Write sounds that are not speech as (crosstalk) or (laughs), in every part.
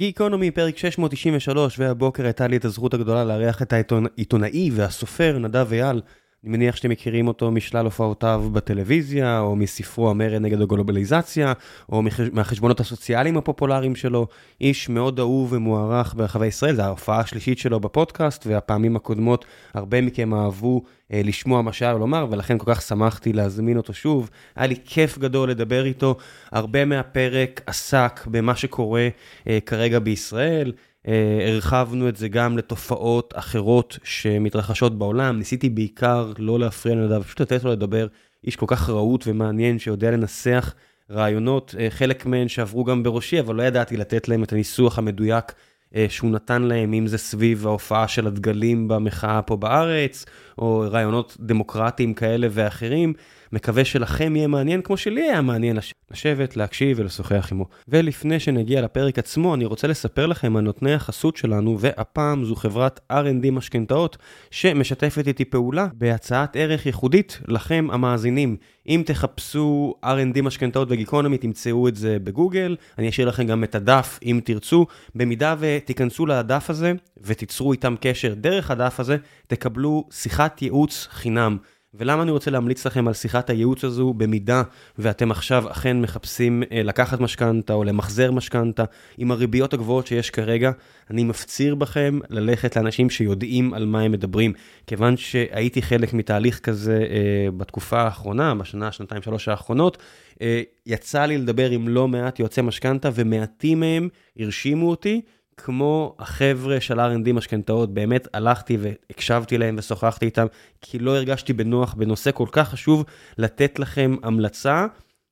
גיקונומי, פרק 693, והבוקר הייתה לי את הזכות הגדולה לארח את העיתונאי והסופר נדב אייל. אני מניח שאתם מכירים אותו משלל הופעותיו בטלוויזיה, או מספרו המרד נגד הגלובליזציה, או מהחשבונות הסוציאליים הפופולריים שלו. איש מאוד אהוב ומוערך ברחבי ישראל, זו ההופעה השלישית שלו בפודקאסט, והפעמים הקודמות הרבה מכם אהבו אה, לשמוע מה שהיה לו לומר, ולכן כל כך שמחתי להזמין אותו שוב. היה לי כיף גדול לדבר איתו. הרבה מהפרק עסק במה שקורה אה, כרגע בישראל. אה, הרחבנו את זה גם לתופעות אחרות שמתרחשות בעולם. ניסיתי בעיקר לא להפריע לנדב, פשוט לתת לו לדבר. איש כל כך רהוט ומעניין שיודע לנסח רעיונות, אה, חלק מהן שעברו גם בראשי, אבל לא ידעתי לתת להם את הניסוח המדויק אה, שהוא נתן להם, אם זה סביב ההופעה של הדגלים במחאה פה בארץ, או רעיונות דמוקרטיים כאלה ואחרים. מקווה שלכם יהיה מעניין כמו שלי היה מעניין לשבת, להקשיב ולשוחח עמו. ולפני שנגיע לפרק עצמו, אני רוצה לספר לכם על נותני החסות שלנו, והפעם זו חברת R&D משכנתאות, שמשתפת איתי פעולה בהצעת ערך ייחודית לכם המאזינים. אם תחפשו R&D משכנתאות וגיקונומי, תמצאו את זה בגוגל, אני אשאיר לכם גם את הדף אם תרצו. במידה ותיכנסו לדף הזה ותיצרו איתם קשר דרך הדף הזה, תקבלו שיחת ייעוץ חינם. ולמה אני רוצה להמליץ לכם על שיחת הייעוץ הזו, במידה ואתם עכשיו אכן מחפשים אה, לקחת משכנתה או למחזר משכנתה, עם הריביות הגבוהות שיש כרגע, אני מפציר בכם ללכת לאנשים שיודעים על מה הם מדברים. כיוון שהייתי חלק מתהליך כזה אה, בתקופה האחרונה, בשנה, שנתיים, שלוש האחרונות, אה, יצא לי לדבר עם לא מעט יועצי משכנתה, ומעטים מהם הרשימו אותי. כמו החבר'ה של R&D משכנתאות, באמת הלכתי והקשבתי להם ושוחחתי איתם, כי לא הרגשתי בנוח בנושא כל כך חשוב לתת לכם המלצה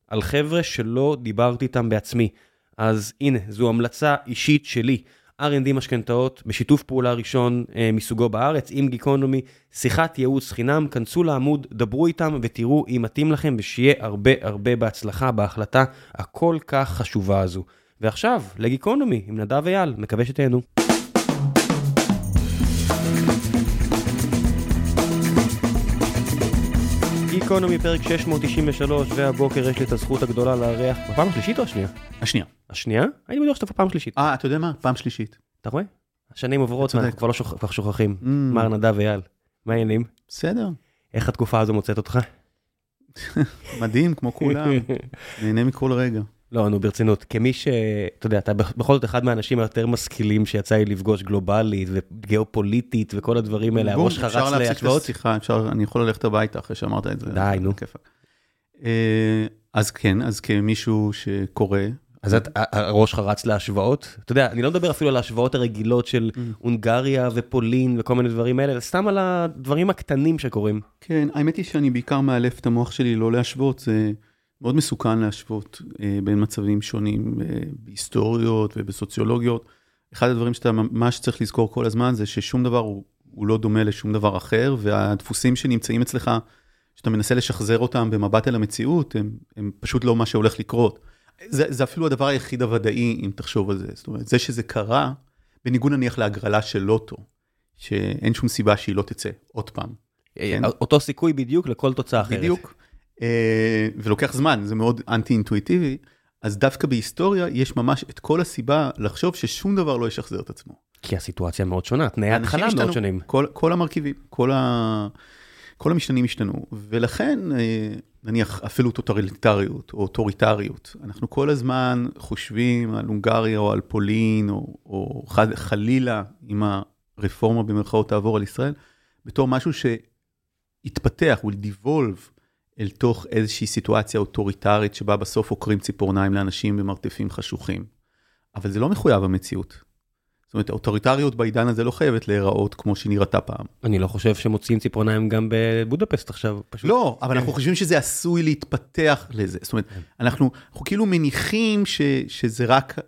על חבר'ה שלא דיברתי איתם בעצמי. אז הנה, זו המלצה אישית שלי. R&D משכנתאות, בשיתוף פעולה ראשון אה, מסוגו בארץ, עם גיקונומי, שיחת ייעוץ חינם, כנסו לעמוד, דברו איתם ותראו אם מתאים לכם ושיהיה הרבה הרבה בהצלחה בהחלטה הכל כך חשובה הזו. ועכשיו, לגיקונומי עם נדב אייל, מקווה שתהנו. גיקונומי פרק 693, והבוקר יש לי את הזכות הגדולה לארח, בפעם השלישית או השנייה? השנייה. השנייה? הייתי בטוח שאתה בפעם שלישית. אה, אתה יודע מה? פעם שלישית. אתה רואה? השנים עוברות ואנחנו כבר לא כל כך שוכחים. Mm. מר נדב אייל, מה העניינים? בסדר. איך התקופה הזו מוצאת אותך? (laughs) מדהים, כמו כולם. (laughs) נהנה מכל רגע. לא, נו, ברצינות, כמי ש... אתה יודע, אתה בכל זאת אחד מהאנשים היותר משכילים שיצא לי לפגוש גלובלית וגיאופוליטית וכל הדברים האלה, הראש שלך רץ להשוואות? אפשר להפסיק את השיחה, אפשר, אני יכול ללכת הביתה אחרי שאמרת את זה. די, נו. אה, אז כן, אז כמישהו שקורא. אז את, הראש שלך רץ להשוואות? אתה יודע, אני לא מדבר אפילו על ההשוואות הרגילות של mm. הונגריה ופולין וכל מיני דברים האלה, אלא סתם על הדברים הקטנים שקורים. כן, האמת היא שאני בעיקר מאלף את המוח שלי לא להשוות, זה... מאוד מסוכן להשוות אה, בין מצבים שונים אה, בהיסטוריות ובסוציולוגיות. אחד הדברים שאתה ממש צריך לזכור כל הזמן זה ששום דבר הוא, הוא לא דומה לשום דבר אחר, והדפוסים שנמצאים אצלך, שאתה מנסה לשחזר אותם במבט אל המציאות, הם, הם פשוט לא מה שהולך לקרות. זה, זה אפילו הדבר היחיד הוודאי, אם תחשוב על זה. זאת אומרת, זה שזה קרה, בניגוד נניח להגרלה של לוטו, שאין שום סיבה שהיא לא תצא עוד פעם. כן? אותו סיכוי בדיוק לכל תוצאה אחרת. בדיוק. אה, ולוקח זמן, זה מאוד אנטי אינטואיטיבי, אז דווקא בהיסטוריה יש ממש את כל הסיבה לחשוב ששום דבר לא ישחזר את עצמו. כי הסיטואציה מאוד שונה, תנאי התחלה מאוד שונים. כל, כל המרכיבים, כל, ה... כל המשתנים השתנו, ולכן אה, נניח אפילו טוטליטריות או אוטוריטריות, אנחנו כל הזמן חושבים על הונגריה או על פולין, או, או חד, חלילה, אם הרפורמה במרכאות תעבור על ישראל, בתור משהו שהתפתח, will devolve אל תוך איזושהי סיטואציה אוטוריטרית שבה בסוף עוקרים ציפורניים לאנשים במרתפים חשוכים. אבל זה לא מחויב המציאות. זאת אומרת, האוטוריטריות בעידן הזה לא חייבת להיראות כמו שהיא נראתה פעם. אני לא חושב שמוציאים ציפורניים גם בבודפסט עכשיו, פשוט. לא, אבל אנחנו חושבים שזה עשוי להתפתח לזה. זאת אומרת, אנחנו, אנחנו כאילו מניחים ש, שזה רק,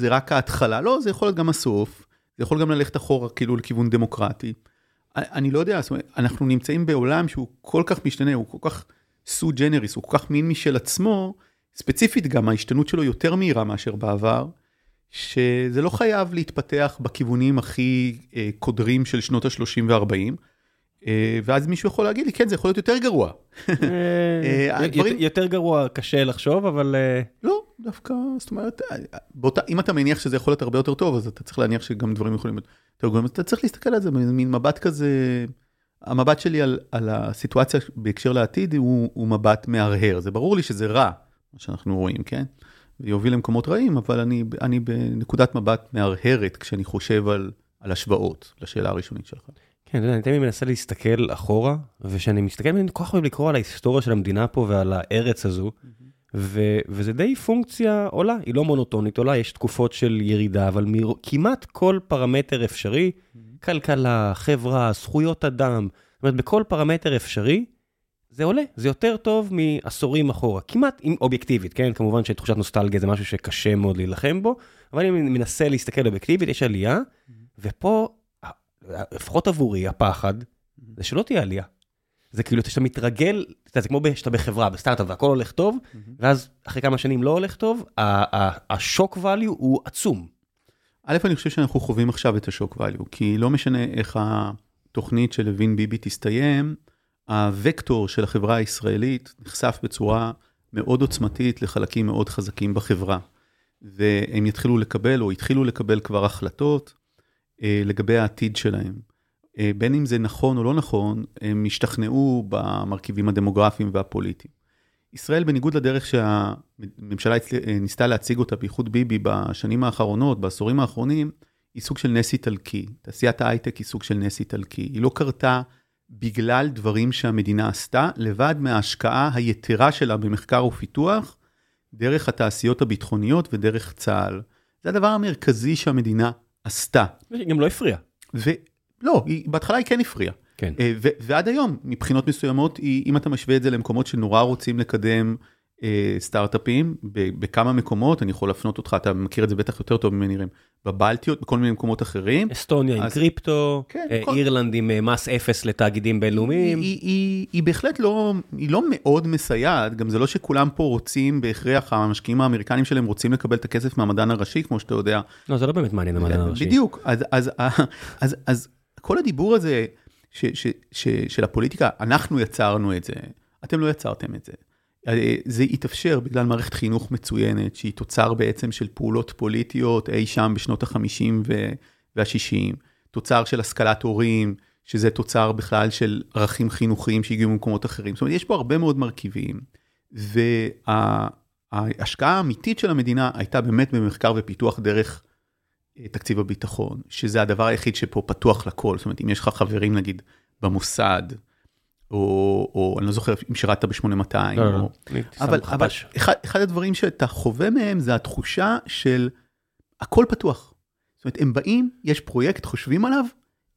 רק ההתחלה. לא, זה יכול להיות גם הסוף, זה יכול גם ללכת אחורה כאילו לכיוון דמוקרטי. אני לא יודע, זאת אומרת, אנחנו נמצאים בעולם שהוא כל כך משתנה, הוא כל כך... סו ג'נריס, הוא כל כך מין משל עצמו, ספציפית גם ההשתנות שלו יותר מהירה מאשר בעבר, שזה לא חייב להתפתח בכיוונים הכי אה, קודרים של שנות ה-30 וה-40, אה, ואז מישהו יכול להגיד לי, כן, זה יכול להיות יותר גרוע. אה, (laughs) הדברים- יותר גרוע קשה לחשוב, אבל... אה, לא, דווקא, זאת אומרת, באותה, אם אתה מניח שזה יכול להיות הרבה יותר טוב, אז אתה צריך להניח שגם דברים יכולים להיות יותר גרועים. אז אתה צריך להסתכל על זה במין מבט כזה, המבט שלי על, על הסיטואציה בהקשר לעתיד הוא, הוא מבט מהרהר. זה ברור לי שזה רע, מה שאנחנו רואים, כן? ויוביל למקומות רעים, אבל אני, אני בנקודת מבט מהרהרת כשאני חושב על, על השוואות לשאלה הראשונית שלך. כן, אתה יודע, אני תמיד מנסה להסתכל אחורה, וכשאני מסתכל, אני כל כך אוהב לקרוא על ההיסטוריה של המדינה פה ועל הארץ הזו, ו- וזה די פונקציה עולה, היא לא מונוטונית עולה, יש תקופות של ירידה, אבל מ- כמעט כל פרמטר אפשרי, כלכלה, חברה, זכויות אדם, זאת אומרת, בכל פרמטר אפשרי, זה עולה, זה יותר טוב מעשורים אחורה, כמעט אם אובייקטיבית, כן? כמובן שתחושת נוסטלגיה זה משהו שקשה מאוד להילחם בו, אבל אם אני מנסה להסתכל אובייקטיבית, יש עלייה, ופה, לפחות עבורי, הפחד, זה שלא תהיה עלייה. זה כאילו שאתה מתרגל, אתה זה כמו שאתה בחברה, בסטארט-אפ והכל הולך טוב, ואז אחרי כמה שנים לא הולך טוב, השוק value הוא עצום. א', אני חושב שאנחנו חווים עכשיו את השוק value, כי לא משנה איך התוכנית של לוין ביבי תסתיים, הוקטור של החברה הישראלית נחשף בצורה מאוד עוצמתית לחלקים מאוד חזקים בחברה. והם יתחילו לקבל, או התחילו לקבל כבר החלטות אה, לגבי העתיד שלהם. אה, בין אם זה נכון או לא נכון, הם השתכנעו במרכיבים הדמוגרפיים והפוליטיים. ישראל, בניגוד לדרך שהממשלה אה, ניסתה להציג אותה, בייחוד ביבי, בשנים האחרונות, בעשורים האחרונים, היא סוג של נס איטלקי. תעשיית ההייטק היא סוג של נס איטלקי. היא לא קרתה בגלל דברים שהמדינה עשתה, לבד מההשקעה היתרה שלה במחקר ופיתוח, דרך התעשיות הביטחוניות ודרך צה"ל. זה הדבר המרכזי שהמדינה עשתה. גם לא הפריע. ולא, היא, בהתחלה היא כן הפריעה. כן. אה, ו- ועד היום, מבחינות מסוימות, היא, אם אתה משווה את זה למקומות שנורא רוצים לקדם אה, סטארט-אפים, ב- בכמה מקומות, אני יכול להפנות אותך, אתה מכיר את זה בטח יותר טוב ממני, בבלטיות, בכל מיני מקומות אחרים. אסטוניה עם אז- קריפטו, כן, אה, כל- אירלנד עם אה, מס אפס לתאגידים בינלאומיים. היא, היא, היא בהחלט לא, היא לא מאוד מסייעת, גם זה לא שכולם פה רוצים בהכרח, המשקיעים האמריקנים שלהם רוצים לקבל את הכסף מהמדען הראשי, כמו שאתה יודע, לא, זה לא באמת מעניין המדען הראשי. בדיוק, אז, אז, אז, אז, אז כל הדיבור הזה ש, ש, ש, של הפוליטיקה, אנחנו יצרנו את זה, אתם לא יצרתם את זה. אה, זה התאפשר בגלל מערכת חינוך מצוינת, שהיא תוצר בעצם של פעולות פוליטיות אי שם בשנות ה-50 וה-60, תוצר של השכלת הורים, שזה תוצר בכלל של ערכים חינוכיים שהגיעו ממקומות אחרים. זאת אומרת, יש פה הרבה מאוד מרכיבים, וההשקעה האמיתית של המדינה הייתה באמת במחקר ופיתוח דרך תקציב הביטחון, שזה הדבר היחיד שפה פתוח לכל, זאת אומרת, אם יש לך חברים נגיד במוסד, או, או אני לא זוכר אם שירת ב-8200, לא, לא, או... לא. אבל, אבל חפ"ש. אחד, אחד הדברים שאתה חווה מהם זה התחושה של הכל פתוח. זאת אומרת, הם באים, יש פרויקט, חושבים עליו,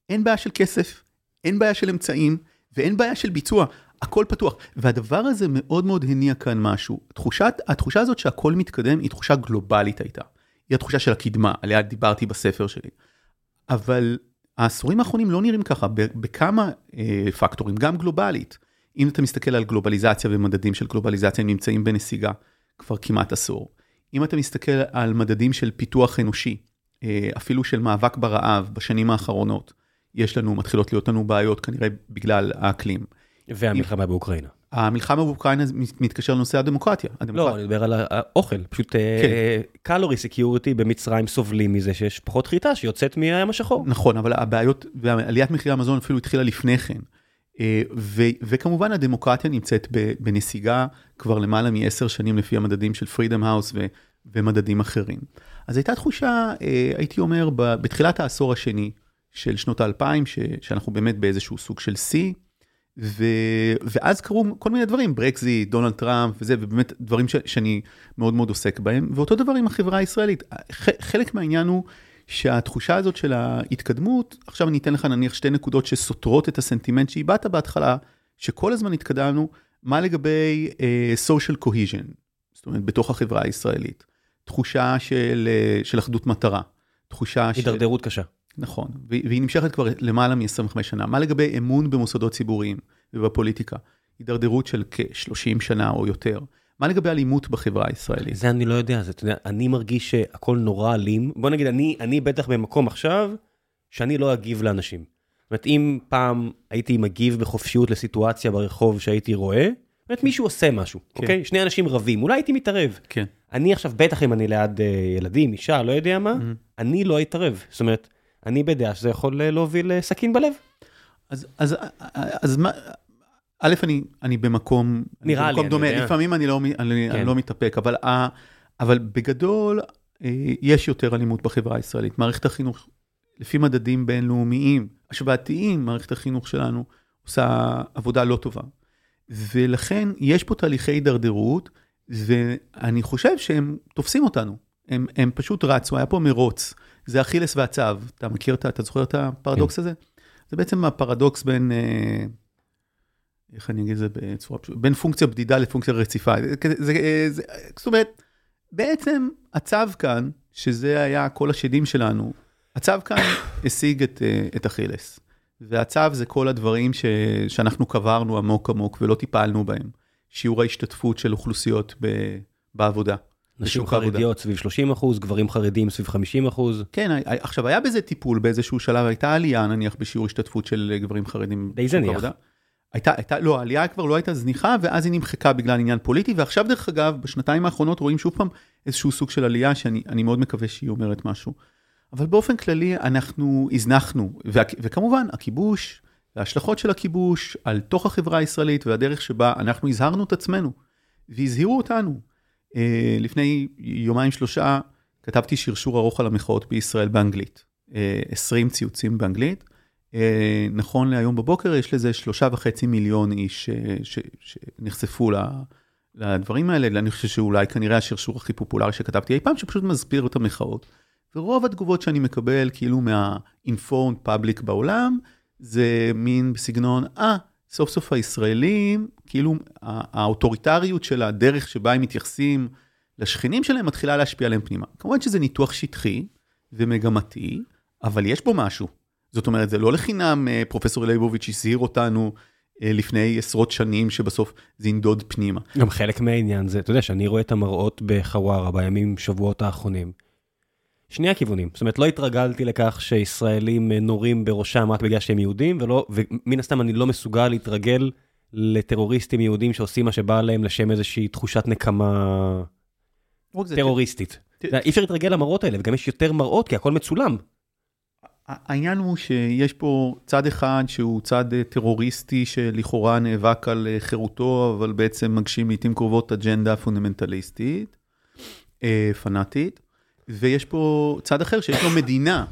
אין בעיה של כסף, אין בעיה של אמצעים, ואין בעיה של ביצוע, הכל פתוח. והדבר הזה מאוד מאוד הניע כאן משהו. תחושת, התחושה הזאת שהכל מתקדם היא תחושה גלובלית הייתה. היא התחושה של הקדמה, עליה דיברתי בספר שלי. אבל העשורים האחרונים לא נראים ככה, בכמה אה, פקטורים, גם גלובלית. אם אתה מסתכל על גלובליזציה ומדדים של גלובליזציה, הם נמצאים בנסיגה כבר כמעט עשור. אם אתה מסתכל על מדדים של פיתוח אנושי, אה, אפילו של מאבק ברעב בשנים האחרונות, יש לנו, מתחילות להיות לנו בעיות כנראה בגלל האקלים. והמלחמה באוקראינה. המלחמה באוקראינה מתקשר לנושא הדמוקרטיה. לא, הדמוקרטיה. אני מדבר על האוכל, פשוט כן. calorie security במצרים סובלים מזה שיש פחות חיטה שיוצאת מהים השחור. נכון, אבל הבעיות, ועליית מחירי המזון אפילו התחילה לפני כן. אה, ו, וכמובן הדמוקרטיה נמצאת בנסיגה כבר למעלה מעשר שנים לפי המדדים של Freedom House ו, ומדדים אחרים. אז הייתה תחושה, אה, הייתי אומר, בתחילת העשור השני של שנות האלפיים, ש- שאנחנו באמת באיזשהו סוג של שיא. ואז קרו כל מיני דברים, ברקזיט, דונלד טראמפ וזה, ובאמת דברים ש... שאני מאוד מאוד עוסק בהם, ואותו דבר עם החברה הישראלית. ח... חלק מהעניין הוא שהתחושה הזאת של ההתקדמות, עכשיו אני אתן לך נניח שתי נקודות שסותרות את הסנטימנט שהבעת בהתחלה, שכל הזמן התקדמנו, מה לגבי אה, social cohesion, זאת אומרת, בתוך החברה הישראלית. תחושה של, uh, של אחדות מטרה. תחושה של... הידרדרות קשה. נכון, והיא נמשכת כבר למעלה מ-25 שנה. מה לגבי אמון במוסדות ציבוריים ובפוליטיקה? הידרדרות של כ-30 שנה או יותר. מה לגבי אלימות בחברה הישראלית? זה אני לא יודע, זה, אתה יודע, אני מרגיש שהכל נורא אלים. בוא נגיד, אני, אני בטח במקום עכשיו שאני לא אגיב לאנשים. זאת אומרת, אם פעם הייתי מגיב בחופשיות לסיטואציה ברחוב שהייתי רואה, זאת אומרת, מישהו עושה משהו, כן. אוקיי? שני אנשים רבים, אולי הייתי מתערב. כן. אני עכשיו, בטח אם אני ליד אה, ילדים, אישה, לא יודע מה, Mm-hmm. אני לא אתערב. זאת אומרת, אני בדעה שזה יכול אה, להוביל לסכין בלב. אז, אז, אז מה, א', אני, אני במקום, נראה אני לי, במקום אני דומה, יודע. לפעמים אני לא, אני, כן. אני לא מתאפק, אבל, אבל בגדול, אה, יש יותר אלימות בחברה הישראלית. מערכת החינוך, לפי מדדים בינלאומיים, השוואתיים, מערכת החינוך שלנו עושה עבודה לא טובה. ולכן יש פה תהליכי הידרדרות, ואני חושב שהם תופסים אותנו. הם, הם פשוט רצו, היה פה מרוץ. זה אכילס והצב. אתה מכיר, את ה- אתה זוכר את הפרדוקס כן. הזה? זה בעצם הפרדוקס בין, אה, איך אני אגיד את זה בצורה פשוטה, בין פונקציה בדידה לפונקציה רציפה. זה, זה, אה, זה, זאת אומרת, בעצם הצו כאן, שזה היה כל השדים שלנו, הצו כאן (coughs) השיג את, אה, את אכילס. והצו זה כל הדברים ש, שאנחנו קברנו עמוק עמוק ולא טיפלנו בהם. שיעור ההשתתפות של אוכלוסיות ב, בעבודה. נשים. חרדיות סביב 30 אחוז, גברים חרדים סביב 50 אחוז. כן, הי- עכשיו היה בזה טיפול באיזשהו שלב, הייתה עלייה נניח בשיעור השתתפות של אה, גברים חרדים. די זניח. הייתה, הייתה, לא, העלייה כבר לא הייתה זניחה, ואז היא נמחקה בגלל עניין פוליטי, ועכשיו דרך אגב, בשנתיים האחרונות רואים שוב פעם איזשהו סוג של עלייה, שאני אני מאוד מקווה שהיא אומרת משהו. אבל באופן כללי אנחנו הזנחנו, וה, וכמובן הכיבוש, וההשלכות של הכיבוש על תוך החברה הישראלית, והדרך שבה אנחנו הזהרנו את עצמנו, והזהירו אותנו. אה, לפני יומיים שלושה כתבתי שרשור ארוך על המחאות בישראל באנגלית. אה, 20 ציוצים באנגלית. אה, נכון להיום בבוקר יש לזה שלושה וחצי מיליון איש אה, שנחשפו לדברים האלה. אני חושב שאולי כנראה השרשור הכי פופולרי שכתבתי אי פעם, שפשוט מסביר את המחאות. ורוב התגובות שאני מקבל, כאילו מה-informed public בעולם, זה מין בסגנון, אה, סוף סוף הישראלים, כאילו האוטוריטריות של הדרך שבה הם מתייחסים לשכנים שלהם מתחילה להשפיע עליהם פנימה. כמובן שזה ניתוח שטחי ומגמתי, אבל יש בו משהו. זאת אומרת, זה לא לחינם אה, פרופסור ליבוביץ' הזהיר אותנו אה, לפני עשרות שנים שבסוף זה ינדוד פנימה. גם חלק מהעניין זה, אתה יודע, שאני רואה את המראות בחווארה בימים, שבועות האחרונים. שני הכיוונים, זאת אומרת, לא התרגלתי לכך שישראלים אה, נורים בראשם רק בגלל שהם יהודים, ולא, ומן הסתם אני לא מסוגל להתרגל לטרוריסטים יהודים שעושים מה שבא להם לשם איזושהי תחושת נקמה טרוריסטית. אי אפשר להתרגל למראות האלה, וגם יש יותר מראות כי הכל מצולם. העניין הוא שיש פה צד אחד שהוא צד אה, טרוריסטי שלכאורה נאבק על אה, חירותו, אבל בעצם מגשים לעיתים קרובות אג'נדה פונדמנטליסטית, פנאטית, ויש פה צד אחר שיש לו מדינה,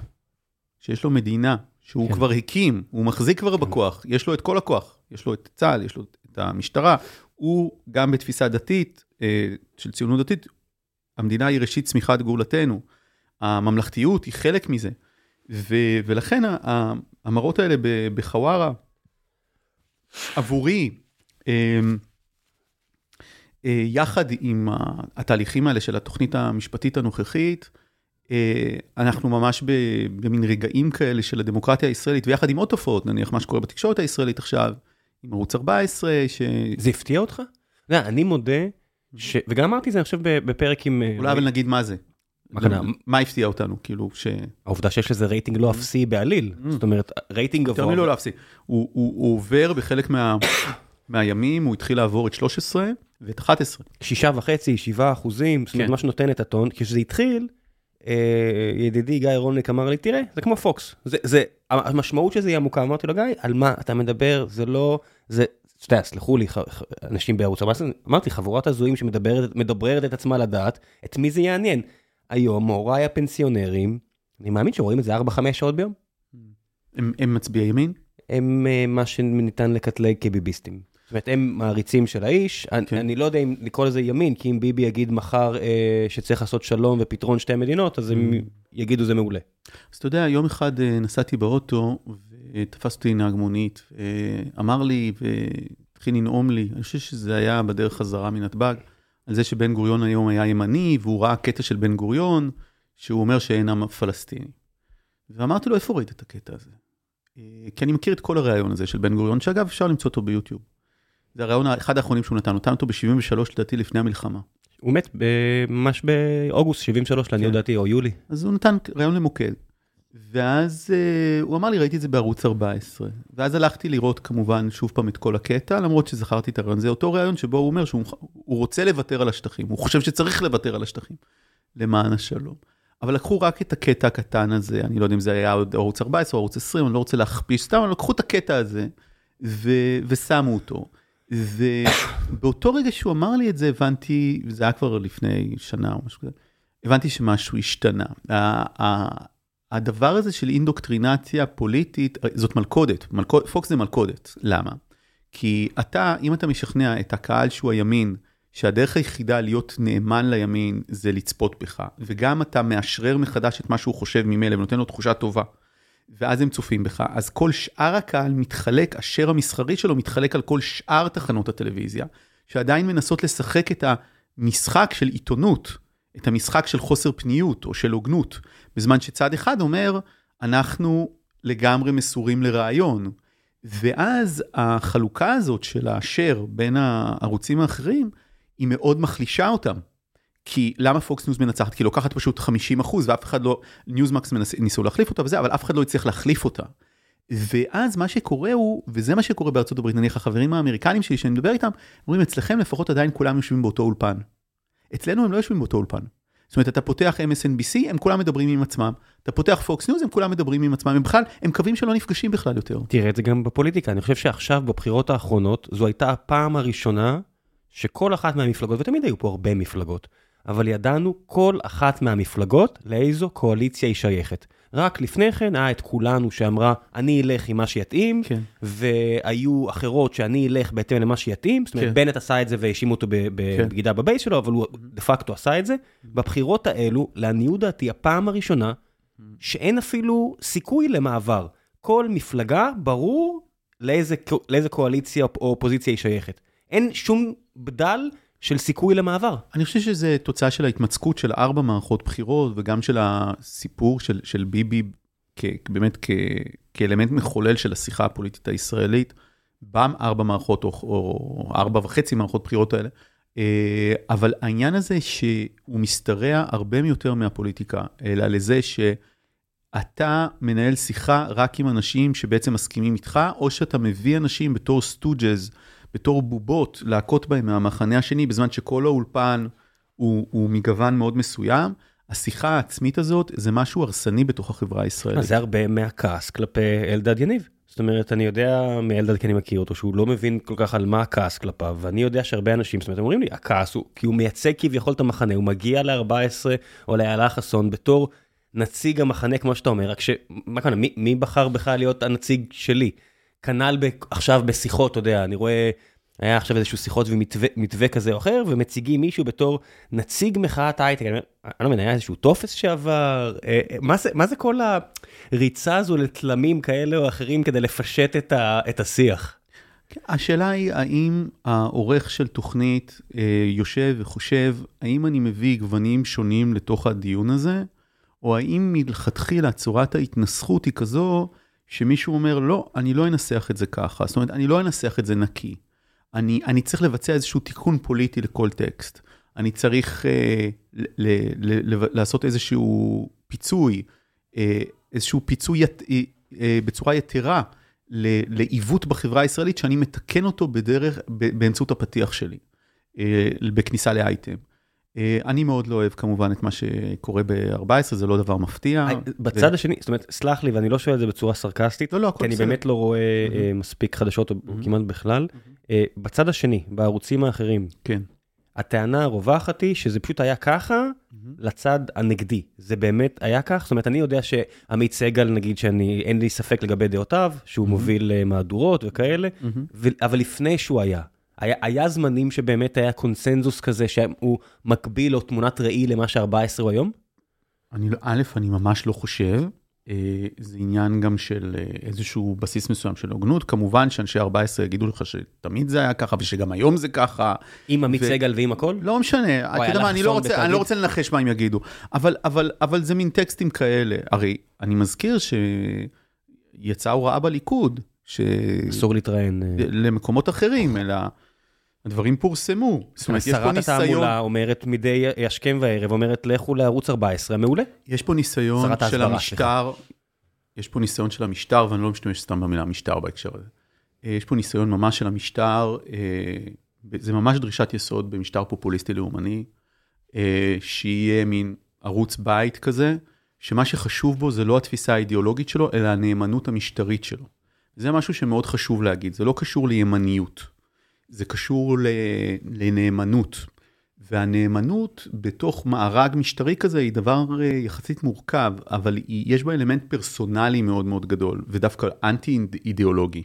שיש לו מדינה, שהוא כן. כבר הקים, הוא מחזיק כבר בכוח, יש לו את כל הכוח, יש לו את צה"ל, יש לו את המשטרה, הוא גם בתפיסה דתית, אה, של ציונות דתית, המדינה היא ראשית צמיחת גאולתנו, הממלכתיות היא חלק מזה. ו- ולכן המראות האלה בחווארה, עבורי, אמ, יחד עם התהליכים האלה של התוכנית המשפטית הנוכחית, אה, אנחנו ממש במין רגעים כאלה של הדמוקרטיה הישראלית, ויחד עם עוד תופעות, נניח מה שקורה בתקשורת הישראלית עכשיו, עם ערוץ 14, ש... זה הפתיע אותך? אתה יודע, אני מודה, ש... וגם אמרתי זה, אני חושב, בפרק עם... אה, אולי אבל נגיד מה זה. מה הפתיע אותנו, כאילו, ש... העובדה שיש לזה רייטינג לא אפסי בעליל. זאת אומרת, רייטינג יותר גבוה. מלא להפסיק. הוא, הוא, הוא עובר בחלק מה, (coughs) מהימים, הוא התחיל לעבור את 13 ואת 11. שישה וחצי, שבעה אחוזים, זאת אומרת, כן. מה שנותן את הטון, כשזה התחיל, אה, ידידי גיא רולניק אמר לי, תראה, זה כמו פוקס. זה, זה, המשמעות של זה היא עמוקה, אמרתי לו, גיא, על מה אתה מדבר, זה לא, זה, אתה יודע, סלחו לי, אנשים בערוץ 14, אמרתי, חבורת הזויים שמדבררת את עצמה לדעת, את מי זה יעניין. היום, הוריי הפנסיונרים, אני מאמין שרואים את זה 4-5 שעות ביום, הם, הם מצביעי ימין? הם אה, מה שניתן לקטלג כביביסטים. זאת אומרת, הם מעריצים של האיש, אני, כן. אני לא יודע אם לקרוא לזה ימין, כי אם ביבי יגיד מחר אה, שצריך לעשות שלום ופתרון שתי מדינות, אז הם יגידו זה מעולה. אז אתה יודע, יום אחד אה, נסעתי באוטו, ותפס אותי נהג מונית, אמר לי, והתחיל לנאום לי, אני חושב שזה היה בדרך חזרה מנתב"ג, על זה שבן גוריון היום היה ימני, והוא ראה קטע של בן גוריון, שהוא אומר שאין עם פלסטיני. ואמרתי לו, איפה ראית את הקטע הזה? אה, כי אני מכיר את כל הריאיון הזה של בן גוריון, שאגב, אפשר למצוא אותו ביוטיוב. זה הריאיון אחד האחרונים שהוא נתן, נתן אותו ב-73 לדעתי לפני המלחמה. הוא מת ממש באוגוסט 73, לעניות כן. דעתי, או יולי. אז הוא נתן ראיון למוקד. ואז uh, הוא אמר לי, ראיתי את זה בערוץ 14. ואז הלכתי לראות כמובן שוב פעם את כל הקטע, למרות שזכרתי את הרעיון. זה אותו רעיון שבו הוא אומר שהוא רוצה לוותר על השטחים, הוא חושב שצריך לוותר על השטחים למען השלום. אבל לקחו רק את הקטע הקטן הזה, אני לא יודע אם זה היה ערוץ 14 או ערוץ 20, אני לא רוצה להכפיש, סתם, אבל לקחו את הקטע הזה ו- ושמו אותו. ובאותו רגע שהוא אמר לי את זה, הבנתי, זה היה כבר לפני שנה או משהו כזה, הבנתי שמשהו השתנה. הדבר הזה של אינדוקטרינציה פוליטית, זאת מלכודת, מלכוד, פוקס זה מלכודת. למה? כי אתה, אם אתה משכנע את הקהל שהוא הימין, שהדרך היחידה להיות נאמן לימין זה לצפות בך, וגם אתה מאשרר מחדש את מה שהוא חושב ממילא ונותן לו תחושה טובה, ואז הם צופים בך, אז כל שאר הקהל מתחלק, השאר המסחרי שלו מתחלק על כל שאר תחנות הטלוויזיה, שעדיין מנסות לשחק את המשחק של עיתונות, את המשחק של חוסר פניות או של הוגנות, בזמן שצד אחד אומר, אנחנו לגמרי מסורים לרעיון. ואז החלוקה הזאת של השאר בין הערוצים האחרים, היא מאוד מחלישה אותם. כי למה פוקס ניוז מנצחת? כי היא לוקחת פשוט 50 אחוז ואף אחד לא, ניוזמקס ניסו להחליף אותה וזה, אבל אף אחד לא הצליח להחליף אותה. ואז מה שקורה הוא, וזה מה שקורה בארצות הברית, נניח החברים האמריקנים שלי שאני מדבר איתם, אומרים אצלכם לפחות עדיין כולם יושבים באותו אולפן. אצלנו הם לא יושבים באותו אולפן. זאת אומרת, אתה פותח MSNBC, הם כולם מדברים עם עצמם. אתה פותח פוקס ניוז, הם כולם מדברים עם עצמם. הם בכלל, הם קווים שלא נפגשים בכלל יותר. תראה את זה גם בפוליטיקה. אני חושב שעכשיו, בבחירות האחרונות, זו הייתה הפעם הראשונה שכל אחת מהמפלגות, ותמיד היו פה הרבה מפלגות, אבל ידענו כל אחת מהמפלגות לאיזו קואליציה היא שייכת. רק לפני כן היה את כולנו שאמרה, אני אלך עם מה שיתאים, כן. והיו אחרות שאני אלך בהתאם למה שיתאים, זאת אומרת, כן. בנט עשה את זה והאשימו אותו. בבגידה כן. בבייס שלו, אבל הוא דה פקטו עשה את זה. בבחירות האלו, לעניות דעתי, הפעם הראשונה, שאין אפילו סיכוי למעבר. כל מפלגה, ברור לאיזה, לאיזה קואליציה או אופוזיציה היא שייכת. אין שום בדל של סיכוי למעבר. אני חושב שזה תוצאה של ההתמצקות של ארבע מערכות בחירות, וגם של הסיפור של, של ביבי, כ, באמת כ, כאלמנט מחולל של השיחה הפוליטית הישראלית, בארבע מערכות או, או ארבע וחצי מערכות בחירות האלה. אה, אבל העניין הזה שהוא משתרע הרבה יותר מהפוליטיקה, אלא לזה שאתה מנהל שיחה רק עם אנשים שבעצם מסכימים איתך, או שאתה מביא אנשים בתור סטוג'ז. בתור בובות להכות בהם מהמחנה השני, בזמן שכל האולפן הוא, הוא מגוון מאוד מסוים. השיחה העצמית הזאת זה משהו הרסני בתוך החברה הישראלית. זה הרבה מהכעס כלפי אלדד יניב. זאת אומרת, אני יודע מאלדד כי אני מכיר אותו, שהוא לא מבין כל כך על מה הכעס כלפיו, ואני יודע שהרבה אנשים, זאת אומרת, אומרים לי, הכעס הוא, כי הוא מייצג כביכול את המחנה, הוא מגיע ל-14 או לאיילה חסון בתור נציג המחנה, כמו שאתה אומר, רק ש... מה קורה, מי, מי בחר בך להיות הנציג שלי? כנ"ל עכשיו בשיחות, אתה יודע, אני רואה, היה עכשיו איזשהו שיחות ומתווה כזה או אחר, ומציגים מישהו בתור נציג מחאת הייטק, אני לא מבין, היה איזשהו טופס שעבר, אה, אה, מה זה, כל הריצה הזו לתלמים כאלה או אחרים כדי לפשט את השיח? כן, השאלה היא, האם העורך של תוכנית אה, יושב וחושב, האם אני מביא גוונים שונים לתוך הדיון הזה, או האם מלכתחילה צורת ההתנסחות היא כזו, שמישהו אומר, לא, אני לא אנסח את זה ככה, זאת אומרת, אני לא אנסח את זה נקי. אני, אני צריך לבצע איזשהו תיקון פוליטי לכל טקסט. אני צריך אה, ל, ל, ל, לעשות איזשהו פיצוי, אה, איזשהו פיצוי ית, אה, אה, בצורה יתרה לעיוות בחברה הישראלית, שאני מתקן אותו בדרך, באמצעות הפתיח שלי, אה, בכניסה לאייטם. אה, אני מאוד לא אוהב כמובן את מה שקורה ב-14, זה לא דבר מפתיע. בצד השני, זאת אומרת, סלח לי, ואני לא שואל את זה בצורה סרקסטית, לא, לא, כי אני באמת לא רואה אה, מספיק חדשות, או כמעט בכלל. אה, בצד השני, בערוצים האחרים, כן. הטענה הרווחת היא שזה פשוט היה ככה לצד הנגדי. זה באמת היה כך? זאת אומרת, אני יודע שעמית סגל, נגיד שאני, אין לי ספק לגבי דעותיו, שהוא מוביל מהדורות וכאלה, אבל לפני שהוא היה, היה, היה זמנים שבאמת היה קונסנזוס כזה שהוא מקביל או תמונת ראי למה ש-14 הוא היום? אני לא, א', אני ממש לא חושב. אה, זה עניין גם של אה, איזשהו בסיס מסוים של הוגנות. כמובן שאנשי 14 יגידו לך שתמיד זה היה ככה ושגם היום זה ככה. עם עמית ו... סגל ועם הכל? לא משנה, אתה יודע מה, אני לא, רוצה, אני לא רוצה לנחש מה הם יגידו. אבל, אבל, אבל זה מין טקסטים כאלה. הרי אני מזכיר שיצאה הוראה בליכוד. ש... אסור להתראיין. אה. למקומות אחרים, אלא... הדברים פורסמו. זאת אומרת, יש פה ניסיון... שרת התעמולה אומרת מדי השכם והערב, אומרת לכו לערוץ 14, מעולה. יש פה ניסיון של המשטר, יש פה ניסיון של המשטר, ואני לא משתמש סתם במילה משטר בהקשר הזה. אה, יש פה ניסיון ממש של המשטר, אה, זה ממש דרישת יסוד במשטר פופוליסטי לאומני, אה, שיהיה מין ערוץ בית כזה, שמה שחשוב בו זה לא התפיסה האידיאולוגית שלו, אלא הנאמנות המשטרית שלו. זה משהו שמאוד חשוב להגיד, זה לא קשור לימניות, זה קשור לנאמנות. והנאמנות בתוך מארג משטרי כזה היא דבר אה, יחסית מורכב, אבל יש בה אלמנט פרסונלי מאוד מאוד גדול, ודווקא אנטי אידיאולוגי.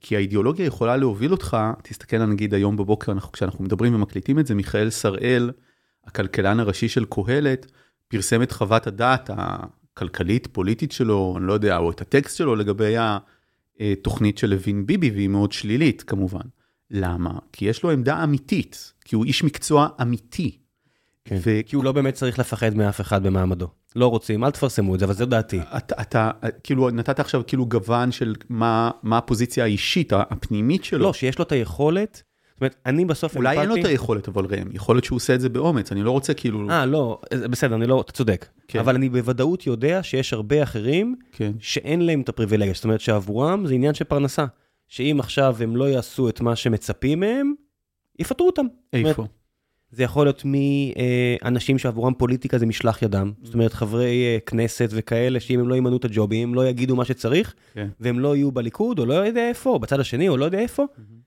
כי האידיאולוגיה יכולה להוביל אותך, תסתכל נגיד היום בבוקר, אנחנו, כשאנחנו מדברים ומקליטים את זה, מיכאל שראל, הכלכלן הראשי של קהלת, פרסם את חוות הדעת הכלכלית, פוליטית שלו, אני לא יודע, או את הטקסט שלו לגבי התוכנית של לוין ביבי, והיא מאוד שלילית כמובן. למה? כי יש לו עמדה אמיתית, כי הוא איש מקצוע אמיתי. כן, ו... כי הוא לא באמת צריך לפחד מאף אחד במעמדו. לא רוצים, אל תפרסמו את זה, אבל זו דעתי. אתה, אתה כאילו, נתת עכשיו כאילו גוון של מה, מה הפוזיציה האישית, הפנימית שלו. לא, שיש לו את היכולת זאת אומרת, אני בסוף אולי אין לו את היכולת, אבל ראם, יכול להיות שהוא עושה את זה באומץ, אני לא רוצה כאילו... אה, לא, בסדר, אני לא, אתה צודק. כן. אבל אני בוודאות יודע שיש הרבה אחרים כן. שאין להם את הפריבילגיה. זאת אומרת שעבורם זה עניין של פרנסה. שאם עכשיו הם לא יעשו את מה שמצפים מהם, יפטרו אותם. איפה? זה יכול להיות מאנשים שעבורם פוליטיקה זה משלח ידם. זאת אומרת, חברי אה, כנסת וכאלה, שאם הם לא ימנו את הג'ובים, הם לא יגידו מה שצריך, כן. והם לא יהיו בליכוד, או לא יודע איפה, או בצד השני, או לא יודע איפה,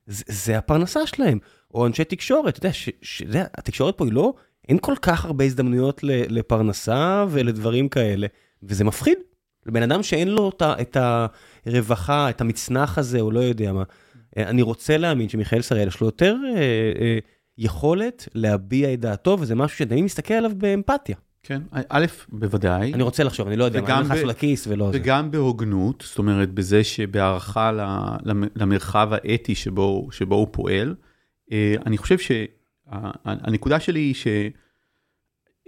זה, זה הפרנסה שלהם. או אנשי תקשורת, אתה יודע, ש, ש, זה, התקשורת פה היא לא, אין כל כך הרבה הזדמנויות לפרנסה ולדברים כאלה, וזה מפחיד. לבן אדם שאין לו את הרווחה, את המצנח הזה, או לא יודע מה. אני רוצה להאמין שמיכאל שראל יש לו יותר אה, אה, יכולת להביע את דעתו, וזה משהו שאני מסתכל עליו באמפתיה. כן, א', בוודאי. אני רוצה לחשוב, אני לא יודע, אני נכנס לכיס ולא זה. וגם בהוגנות, זאת אומרת, בזה שבהערכה למרחב האתי שבו, שבו הוא פועל. אה, אני חושב שהנקודה שלי היא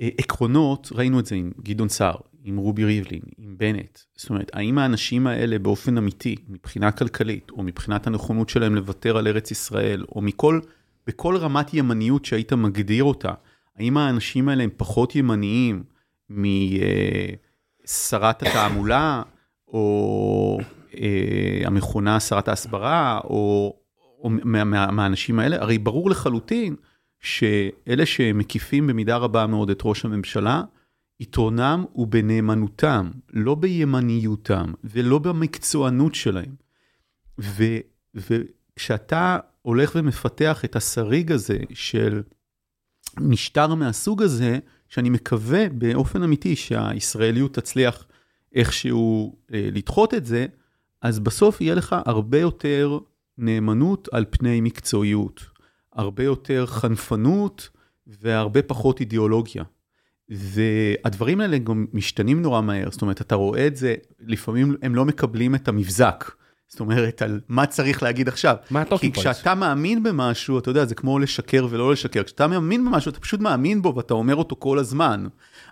שעקרונות, ראינו את זה עם גדעון סער, עם רובי ריבלין, עם בנט. זאת אומרת, האם האנשים האלה באופן אמיתי, מבחינה כלכלית, או מבחינת הנכונות שלהם לוותר על ארץ ישראל, או מכל, בכל רמת ימניות שהיית מגדיר אותה, האם האנשים האלה הם פחות ימניים משרת התעמולה, או אה, המכונה שרת ההסברה, או, או מהאנשים האלה? הרי ברור לחלוטין שאלה שמקיפים במידה רבה מאוד את ראש הממשלה, יתרונם הוא בנאמנותם, לא בימניותם ולא במקצוענות שלהם. וכשאתה הולך ומפתח את השריג הזה של משטר מהסוג הזה, שאני מקווה באופן אמיתי שהישראליות תצליח איכשהו אה, לדחות את זה, אז בסוף יהיה לך הרבה יותר נאמנות על פני מקצועיות, הרבה יותר חנפנות והרבה פחות אידיאולוגיה. והדברים האלה גם משתנים נורא מהר, זאת אומרת, אתה רואה את זה, לפעמים הם לא מקבלים את המבזק. זאת אומרת, על מה צריך להגיד עכשיו. מה ה talking point? כי כשאתה מאמין במשהו, אתה יודע, זה כמו לשקר ולא לשקר. כשאתה מאמין במשהו, אתה פשוט מאמין בו ואתה אומר אותו כל הזמן,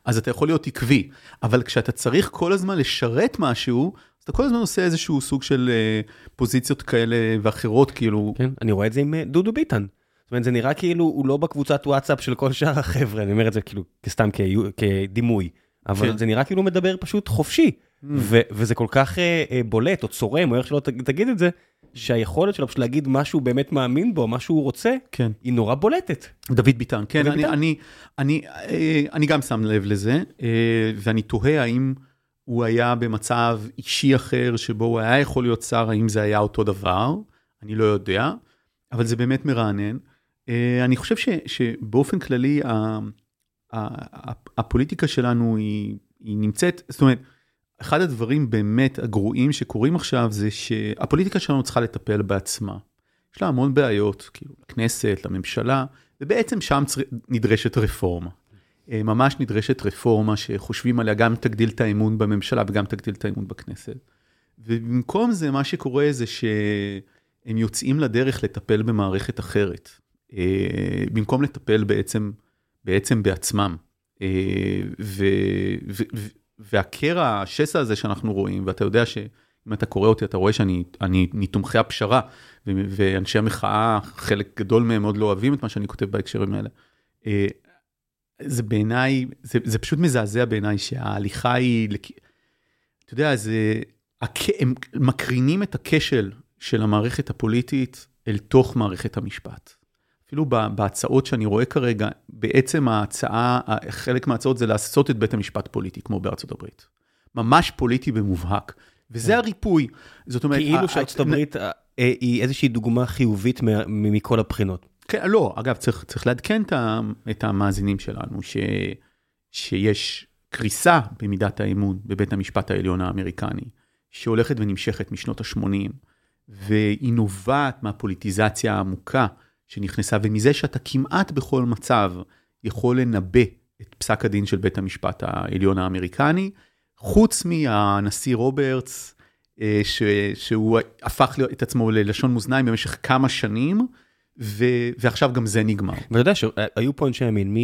אז אתה יכול להיות עקבי. אבל כשאתה צריך כל הזמן לשרת משהו, אז אתה כל הזמן עושה איזשהו סוג של אה, פוזיציות כאלה ואחרות, כאילו... כן, אני רואה את זה עם אה, דודו ביטן. אומרת, זה נראה כאילו הוא לא בקבוצת וואטסאפ של כל שאר החבר'ה, אני אומר את זה כאילו סתם כדימוי, אבל כן. זה נראה כאילו הוא מדבר פשוט חופשי. ו- וזה כל כך uh, uh, בולט או צורם או איך שלא תגיד את זה, שהיכולת שלו פשוט להגיד מה שהוא באמת מאמין בו, מה שהוא רוצה, כן. היא נורא בולטת. דוד ביטן, כן, דוד אני, ביטן. אני, אני, אני, אני גם שם לב לזה, ואני תוהה האם הוא היה במצב אישי אחר שבו הוא היה יכול להיות שר, האם זה היה אותו דבר, אני לא יודע, אבל זה באמת מרענן. אני חושב ש, שבאופן כללי, הפוליטיקה שלנו היא, היא נמצאת, זאת אומרת, אחד הדברים באמת הגרועים שקורים עכשיו זה שהפוליטיקה שלנו צריכה לטפל בעצמה. יש לה המון בעיות, כאילו, לכנסת, לממשלה, ובעצם שם צר... נדרשת רפורמה. אה, ממש נדרשת רפורמה שחושבים עליה, גם תגדיל את האמון בממשלה וגם תגדיל את האמון בכנסת. ובמקום זה, מה שקורה זה שהם יוצאים לדרך לטפל במערכת אחרת, אה, במקום לטפל בעצם, בעצם בעצמם. אה, ו... ו... והקרע, השסע הזה שאנחנו רואים, ואתה יודע שאם אתה קורא אותי, אתה רואה שאני אני מתומכי הפשרה, ואנשי המחאה, חלק גדול מהם מאוד לא אוהבים את מה שאני כותב בהקשרים האלה. אה, זה בעיניי, זה, זה פשוט מזעזע בעיניי שההליכה היא, אתה יודע, זה, הם מקרינים את הכשל של המערכת הפוליטית אל תוך מערכת המשפט. אפילו בהצעות שאני רואה כרגע, בעצם ההצעה, חלק מההצעות זה לעשות את בית המשפט פוליטי, כמו בארצות הברית. ממש פוליטי במובהק. וזה כן. הריפוי. זאת אומרת... כאילו שארצות הברית אה, היא איזושהי דוגמה חיובית מכל הבחינות. כן, לא, אגב, צריך, צריך לעדכן את המאזינים שלנו, ש, שיש קריסה במידת האמון בבית המשפט העליון האמריקני, שהולכת ונמשכת משנות ה-80, והיא נובעת מהפוליטיזציה העמוקה שנכנסה, ומזה שאתה כמעט בכל מצב יכול לנבא את פסק הדין של בית המשפט העליון האמריקני, חוץ מהנשיא רוברטס, אה, ש, שהוא הפך את עצמו ללשון מאזניים במשך כמה שנים, ו, ועכשיו גם זה נגמר. ואתה יודע שהיו פה אנשי ימין,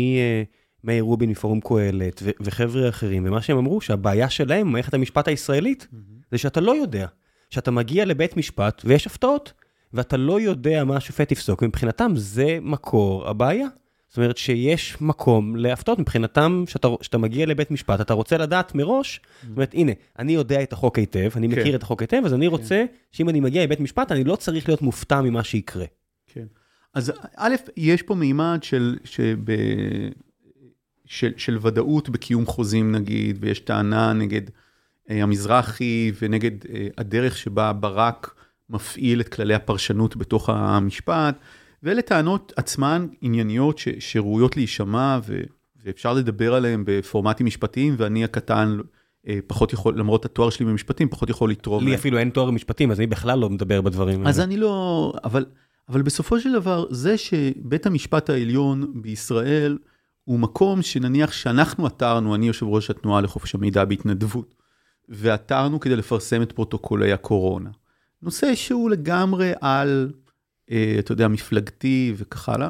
מאיר רובין מפורום קהלת וחבר'ה אחרים, ומה שהם אמרו, שהבעיה שלהם, מערכת המשפט הישראלית, mm-hmm. זה שאתה לא יודע. שאתה מגיע לבית משפט ויש הפתעות, ואתה לא יודע מה השופט יפסוק, מבחינתם זה מקור הבעיה. זאת אומרת שיש מקום להפתעות, מבחינתם, שאתה מגיע לבית משפט, אתה רוצה לדעת מראש, זאת אומרת, הנה, אני יודע את החוק היטב, אני כן. מכיר את החוק היטב, אז אני כן. רוצה שאם אני מגיע לבית משפט, אני לא צריך להיות מופתע ממה שיקרה. כן. אז א', יש פה מימד של, שב, של, של ודאות בקיום חוזים נגיד, ויש טענה נגד אה, המזרחי ונגד אה, הדרך שבה ברק מפעיל את כללי הפרשנות בתוך המשפט. ואלה טענות עצמן ענייניות ש, שראויות להישמע ו, ואפשר לדבר עליהן בפורמטים משפטיים, ואני הקטן אה, פחות יכול, למרות התואר שלי במשפטים, פחות יכול לתרום. לי אפילו אין תואר במשפטים, אז אני בכלל לא מדבר בדברים האלה. אז אני לא, אבל, אבל בסופו של דבר, זה שבית המשפט העליון בישראל הוא מקום שנניח שאנחנו עתרנו, אני יושב ראש התנועה לחופש המידע בהתנדבות, ועתרנו כדי לפרסם את פרוטוקולי הקורונה. נושא שהוא לגמרי על אה, אתה יודע, מפלגתי וכך הלאה,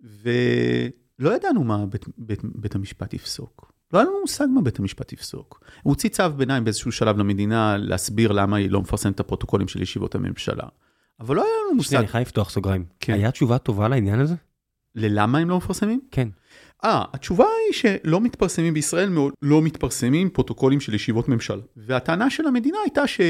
ולא ידענו מה בית, בית, בית המשפט יפסוק. לא היה לנו מושג מה בית המשפט יפסוק. הוא הוציא צו ביניים באיזשהו שלב למדינה להסביר למה היא לא מפרסמת את הפרוטוקולים של ישיבות הממשלה. אבל לא היה לנו מושג. שנייה, אני חייב לפתוח סוגריים. כן. היה תשובה טובה לעניין הזה? ללמה הם לא מפרסמים? כן. אה, התשובה היא שלא מתפרסמים בישראל, לא מתפרסמים פרוטוקולים של ישיבות ממשלה. והטענה של המדינה הייתה ש...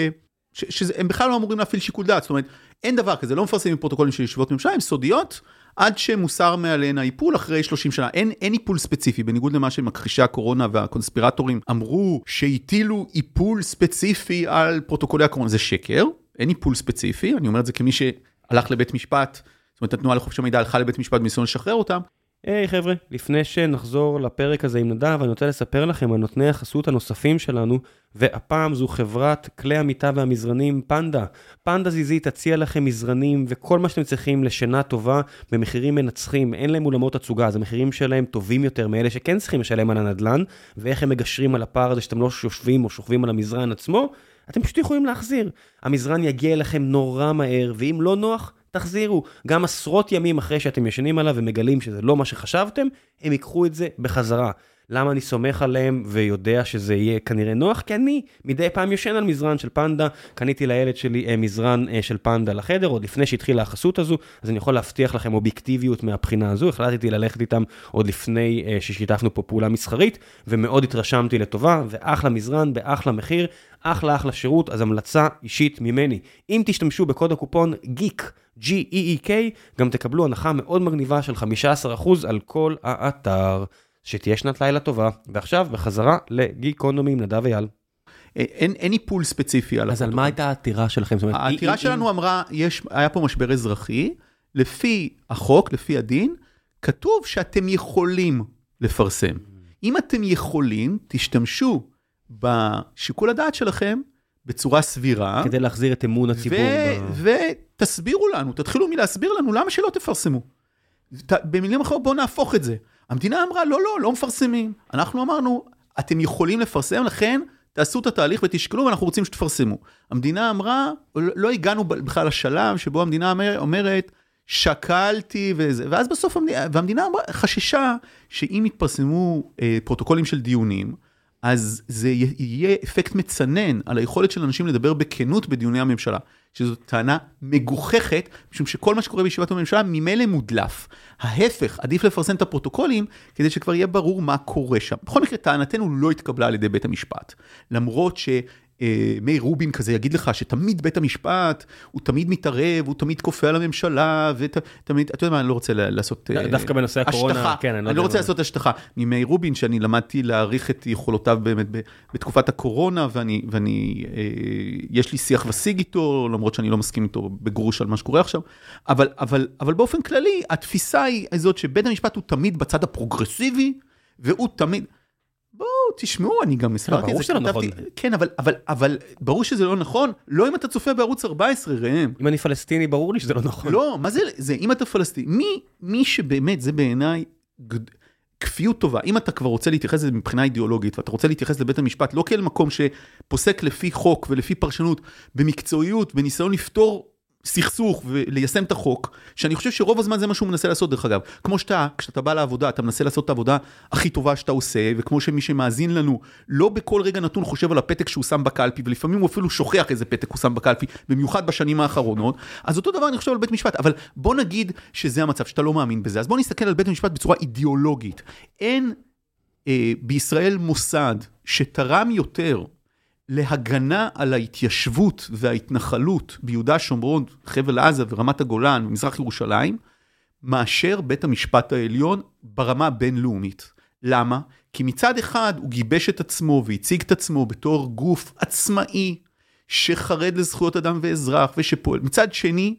שהם בכלל לא אמורים להפעיל שיקול דעת, זאת אומרת, אין דבר כזה, לא מפרסמים פרוטוקולים של ישיבות ממשלה, הן סודיות, עד שמוסר מעליהן האיפול אחרי 30 שנה. אין, אין איפול ספציפי, בניגוד למה שמכחישי הקורונה והקונספירטורים אמרו, שהטילו איפול ספציפי על פרוטוקולי הקורונה, זה שקר, אין איפול ספציפי, אני אומר את זה כמי שהלך לבית משפט, זאת אומרת, התנועה לחופש המידע הלכה לבית משפט בניסיון לשחרר אותם, היי hey, חבר'ה, לפני שנחזור לפרק הזה עם נדב, אני רוצה לספר לכם על נותני החסות הנוספים שלנו, והפעם זו חברת כלי המיטה והמזרנים פנדה. פנדה זיזית תציע לכם מזרנים וכל מה שאתם צריכים לשינה טובה במחירים מנצחים. אין להם אולמות הצוגה, אז המחירים שלהם טובים יותר מאלה שכן צריכים לשלם על הנדלן, ואיך הם מגשרים על הפער הזה שאתם לא יושבים או שוכבים על המזרן עצמו, אתם פשוט יכולים להחזיר. המזרן יגיע אליכם נורא מהר, ואם לא נוח, תחזירו. גם עשרות ימים אחרי שאתם ישנים עליו ומגלים שזה לא מה שחשבתם, הם ייקחו את זה בחזרה. למה אני סומך עליהם ויודע שזה יהיה כנראה נוח? כי אני מדי פעם יושן על מזרן של פנדה, קניתי לילד שלי אה, מזרן אה, של פנדה לחדר, עוד לפני שהתחילה החסות הזו, אז אני יכול להבטיח לכם אובייקטיביות מהבחינה הזו, החלטתי ללכת איתם עוד לפני אה, ששיתפנו פה פעולה מסחרית, ומאוד התרשמתי לטובה, ואחלה מזרן באחלה מחיר, אחלה אחלה שירות, אז המלצה אישית ממני. אם תשתמשו בקוד הקופון גיק, G-E-E-K, גם תקבלו הנחה מאוד מגניבה של 15% על כל האתר. שתהיה שנת לילה טובה, ועכשיו בחזרה לגיקונומי עם נדב אייל. אין, אין איפול ספציפי על אז על מה הייתה העתירה שלכם? אומרת, העתירה שלנו. אמרה, יש, היה פה משבר אזרחי, לפי החוק, לפי הדין, כתוב שאתם יכולים לפרסם. אם אתם יכולים, תשתמשו בשיקול הדעת שלכם בצורה סבירה. כדי להחזיר את אמון הציבור. ב... ותסבירו לנו, תתחילו מלהסביר לנו למה שלא תפרסמו. במילים אחרות, בואו נהפוך את זה. המדינה אמרה, לא, לא, לא מפרסמים. אנחנו אמרנו, אתם יכולים לפרסם, לכן תעשו את התהליך ותשקלו, ואנחנו רוצים שתפרסמו. המדינה אמרה, לא, לא הגענו בכלל לשלב שבו המדינה אומר, אומרת, שקלתי וזה, ואז בסוף המדינה, והמדינה אמרה, חששה שאם יתפרסמו אה, פרוטוקולים של דיונים, אז זה יהיה אפקט מצנן על היכולת של אנשים לדבר בכנות בדיוני הממשלה, שזו טענה מגוחכת, משום שכל מה שקורה בישיבת הממשלה ממילא מודלף. ההפך, עדיף לפרסם את הפרוטוקולים, כדי שכבר יהיה ברור מה קורה שם. בכל מקרה, טענתנו לא התקבלה על ידי בית המשפט, למרות ש... אה, מאיר רובין כזה יגיד לך שתמיד בית המשפט, הוא תמיד מתערב, הוא תמיד כופה על הממשלה, ותמיד, אתה יודע מה, אני לא רוצה לעשות השטחה. דווקא בנושא הקורונה, כן, אני לא, אני לא רוצה לעשות השטחה. ממאיר רובין, שאני למדתי להעריך את יכולותיו באמת בתקופת הקורונה, ואני, ואני אה, יש לי שיח ושיג איתו, למרות שאני לא מסכים איתו בגרוש על מה שקורה עכשיו, אבל, אבל, אבל באופן כללי, התפיסה היא זאת שבית המשפט הוא תמיד בצד הפרוגרסיבי, והוא תמיד... בואו תשמעו אני גם הסברתי את זה, לא נכון. כן אבל אבל אבל ברור שזה לא נכון לא אם אתה צופה בערוץ 14 ראם. אם אני פלסטיני ברור לי שזה לא נכון. לא מה זה זה אם אתה פלסטיני מי מי שבאמת זה בעיניי כפיות טובה אם אתה כבר רוצה להתייחס לזה מבחינה אידיאולוגית ואתה רוצה להתייחס לבית המשפט לא כאל מקום שפוסק לפי חוק ולפי פרשנות במקצועיות בניסיון לפתור סכסוך וליישם את החוק, שאני חושב שרוב הזמן זה מה שהוא מנסה לעשות דרך אגב. כמו שאתה, כשאתה בא לעבודה, אתה מנסה לעשות את העבודה הכי טובה שאתה עושה, וכמו שמי שמאזין לנו, לא בכל רגע נתון חושב על הפתק שהוא שם בקלפי, ולפעמים הוא אפילו שוכח איזה פתק הוא שם בקלפי, במיוחד בשנים האחרונות, אז אותו דבר אני חושב על בית משפט, אבל בוא נגיד שזה המצב, שאתה לא מאמין בזה, אז בוא נסתכל על בית המשפט בצורה אידיאולוגית. אין אה, בישראל מוסד שתרם יותר להגנה על ההתיישבות וההתנחלות ביהודה, שומרון, חבל עזה ורמת הגולן ומזרח ירושלים, מאשר בית המשפט העליון ברמה הבינלאומית. למה? כי מצד אחד הוא גיבש את עצמו והציג את עצמו בתור גוף עצמאי שחרד לזכויות אדם ואזרח ושפועל. מצד שני,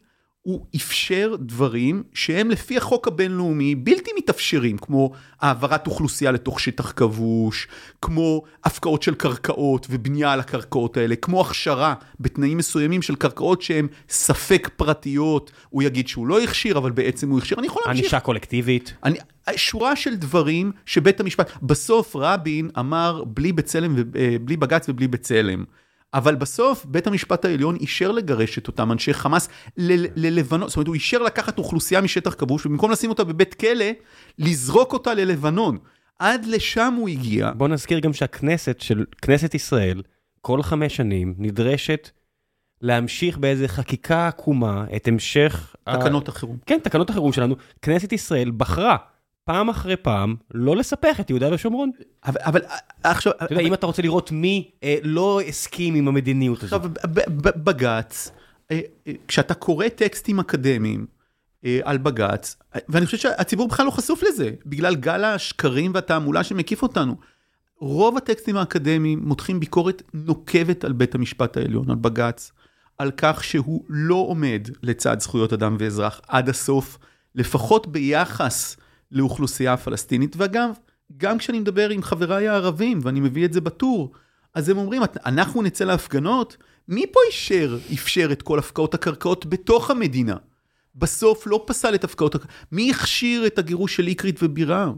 הוא אפשר דברים שהם לפי החוק הבינלאומי בלתי מתאפשרים, כמו העברת אוכלוסייה לתוך שטח כבוש, כמו הפקעות של קרקעות ובנייה על הקרקעות האלה, כמו הכשרה בתנאים מסוימים של קרקעות שהן ספק פרטיות, הוא יגיד שהוא לא הכשיר, אבל בעצם הוא הכשיר, אני יכול להמשיך. ענישה קולקטיבית. אני, שורה של דברים שבית המשפט, בסוף רבין אמר בלי בצלם, אה, בלי בג"ץ ובלי בצלם. אבל בסוף בית המשפט העליון אישר לגרש את אותם אנשי חמאס ללבנון, זאת אומרת הוא אישר לקחת אוכלוסייה משטח כבוש ובמקום לשים אותה בבית כלא, לזרוק אותה ללבנון. עד לשם הוא הגיע. בוא נזכיר גם שהכנסת של כנסת ישראל, כל חמש שנים נדרשת להמשיך באיזה חקיקה עקומה את המשך... תקנות ה... החירום. כן, תקנות החירום שלנו. כנסת ישראל בחרה פעם אחרי פעם, לא לספח את יהודה ושומרון. אבל, אבל עכשיו... אתה יודע, אבל... אם אתה רוצה לראות מי אה, לא הסכים עם המדיניות הזאת. עכשיו, בג"ץ, אה, אה, כשאתה קורא טקסטים אקדמיים אה, על בג"ץ, ואני חושב שהציבור בכלל לא חשוף לזה, בגלל גל השקרים והתעמולה שמקיף אותנו. רוב הטקסטים האקדמיים מותחים ביקורת נוקבת על בית המשפט העליון, על בג"ץ, על כך שהוא לא עומד לצד זכויות אדם ואזרח עד הסוף, לפחות ביחס לאוכלוסייה הפלסטינית, ואגב, גם כשאני מדבר עם חבריי הערבים, ואני מביא את זה בטור, אז הם אומרים, אנחנו נצא להפגנות, מי פה אישר, אפשר את כל הפקעות הקרקעות בתוך המדינה? בסוף לא פסל את הפקעות הקרקעות, מי הכשיר את הגירוש של איקרית ובירה?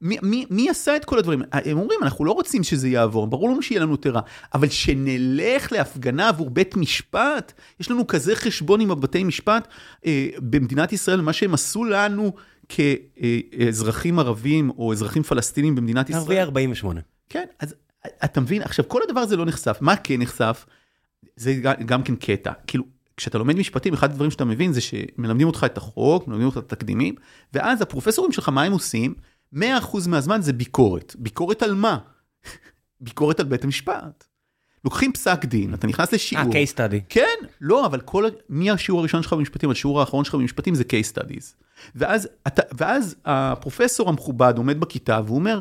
מי, מי, מי עשה את כל הדברים? הם אומרים, אנחנו לא רוצים שזה יעבור, ברור לנו שיהיה לנו רע, אבל שנלך להפגנה עבור בית משפט, יש לנו כזה חשבון עם הבתי משפט אה, במדינת ישראל, מה שהם עשו לנו כאזרחים ערבים או אזרחים פלסטינים במדינת ישראל. ערבי 48. כן, אז אתה מבין, עכשיו כל הדבר הזה לא נחשף, מה כן נחשף? זה גם כן קטע, כאילו, כשאתה לומד משפטים, אחד הדברים שאתה מבין זה שמלמדים אותך את החוק, מלמדים אותך את התקדימים, ואז הפרופסורים שלך, מה הם עושים? 100% מהזמן זה ביקורת. ביקורת על מה? (laughs) ביקורת על בית המשפט. לוקחים פסק דין, אתה נכנס לשיעור. אה, case study. כן, לא, אבל כל, מהשיעור הראשון שלך במשפטים, השיעור האחרון שלך במשפטים זה case studies. ואז, אתה, ואז הפרופסור המכובד עומד בכיתה והוא אומר,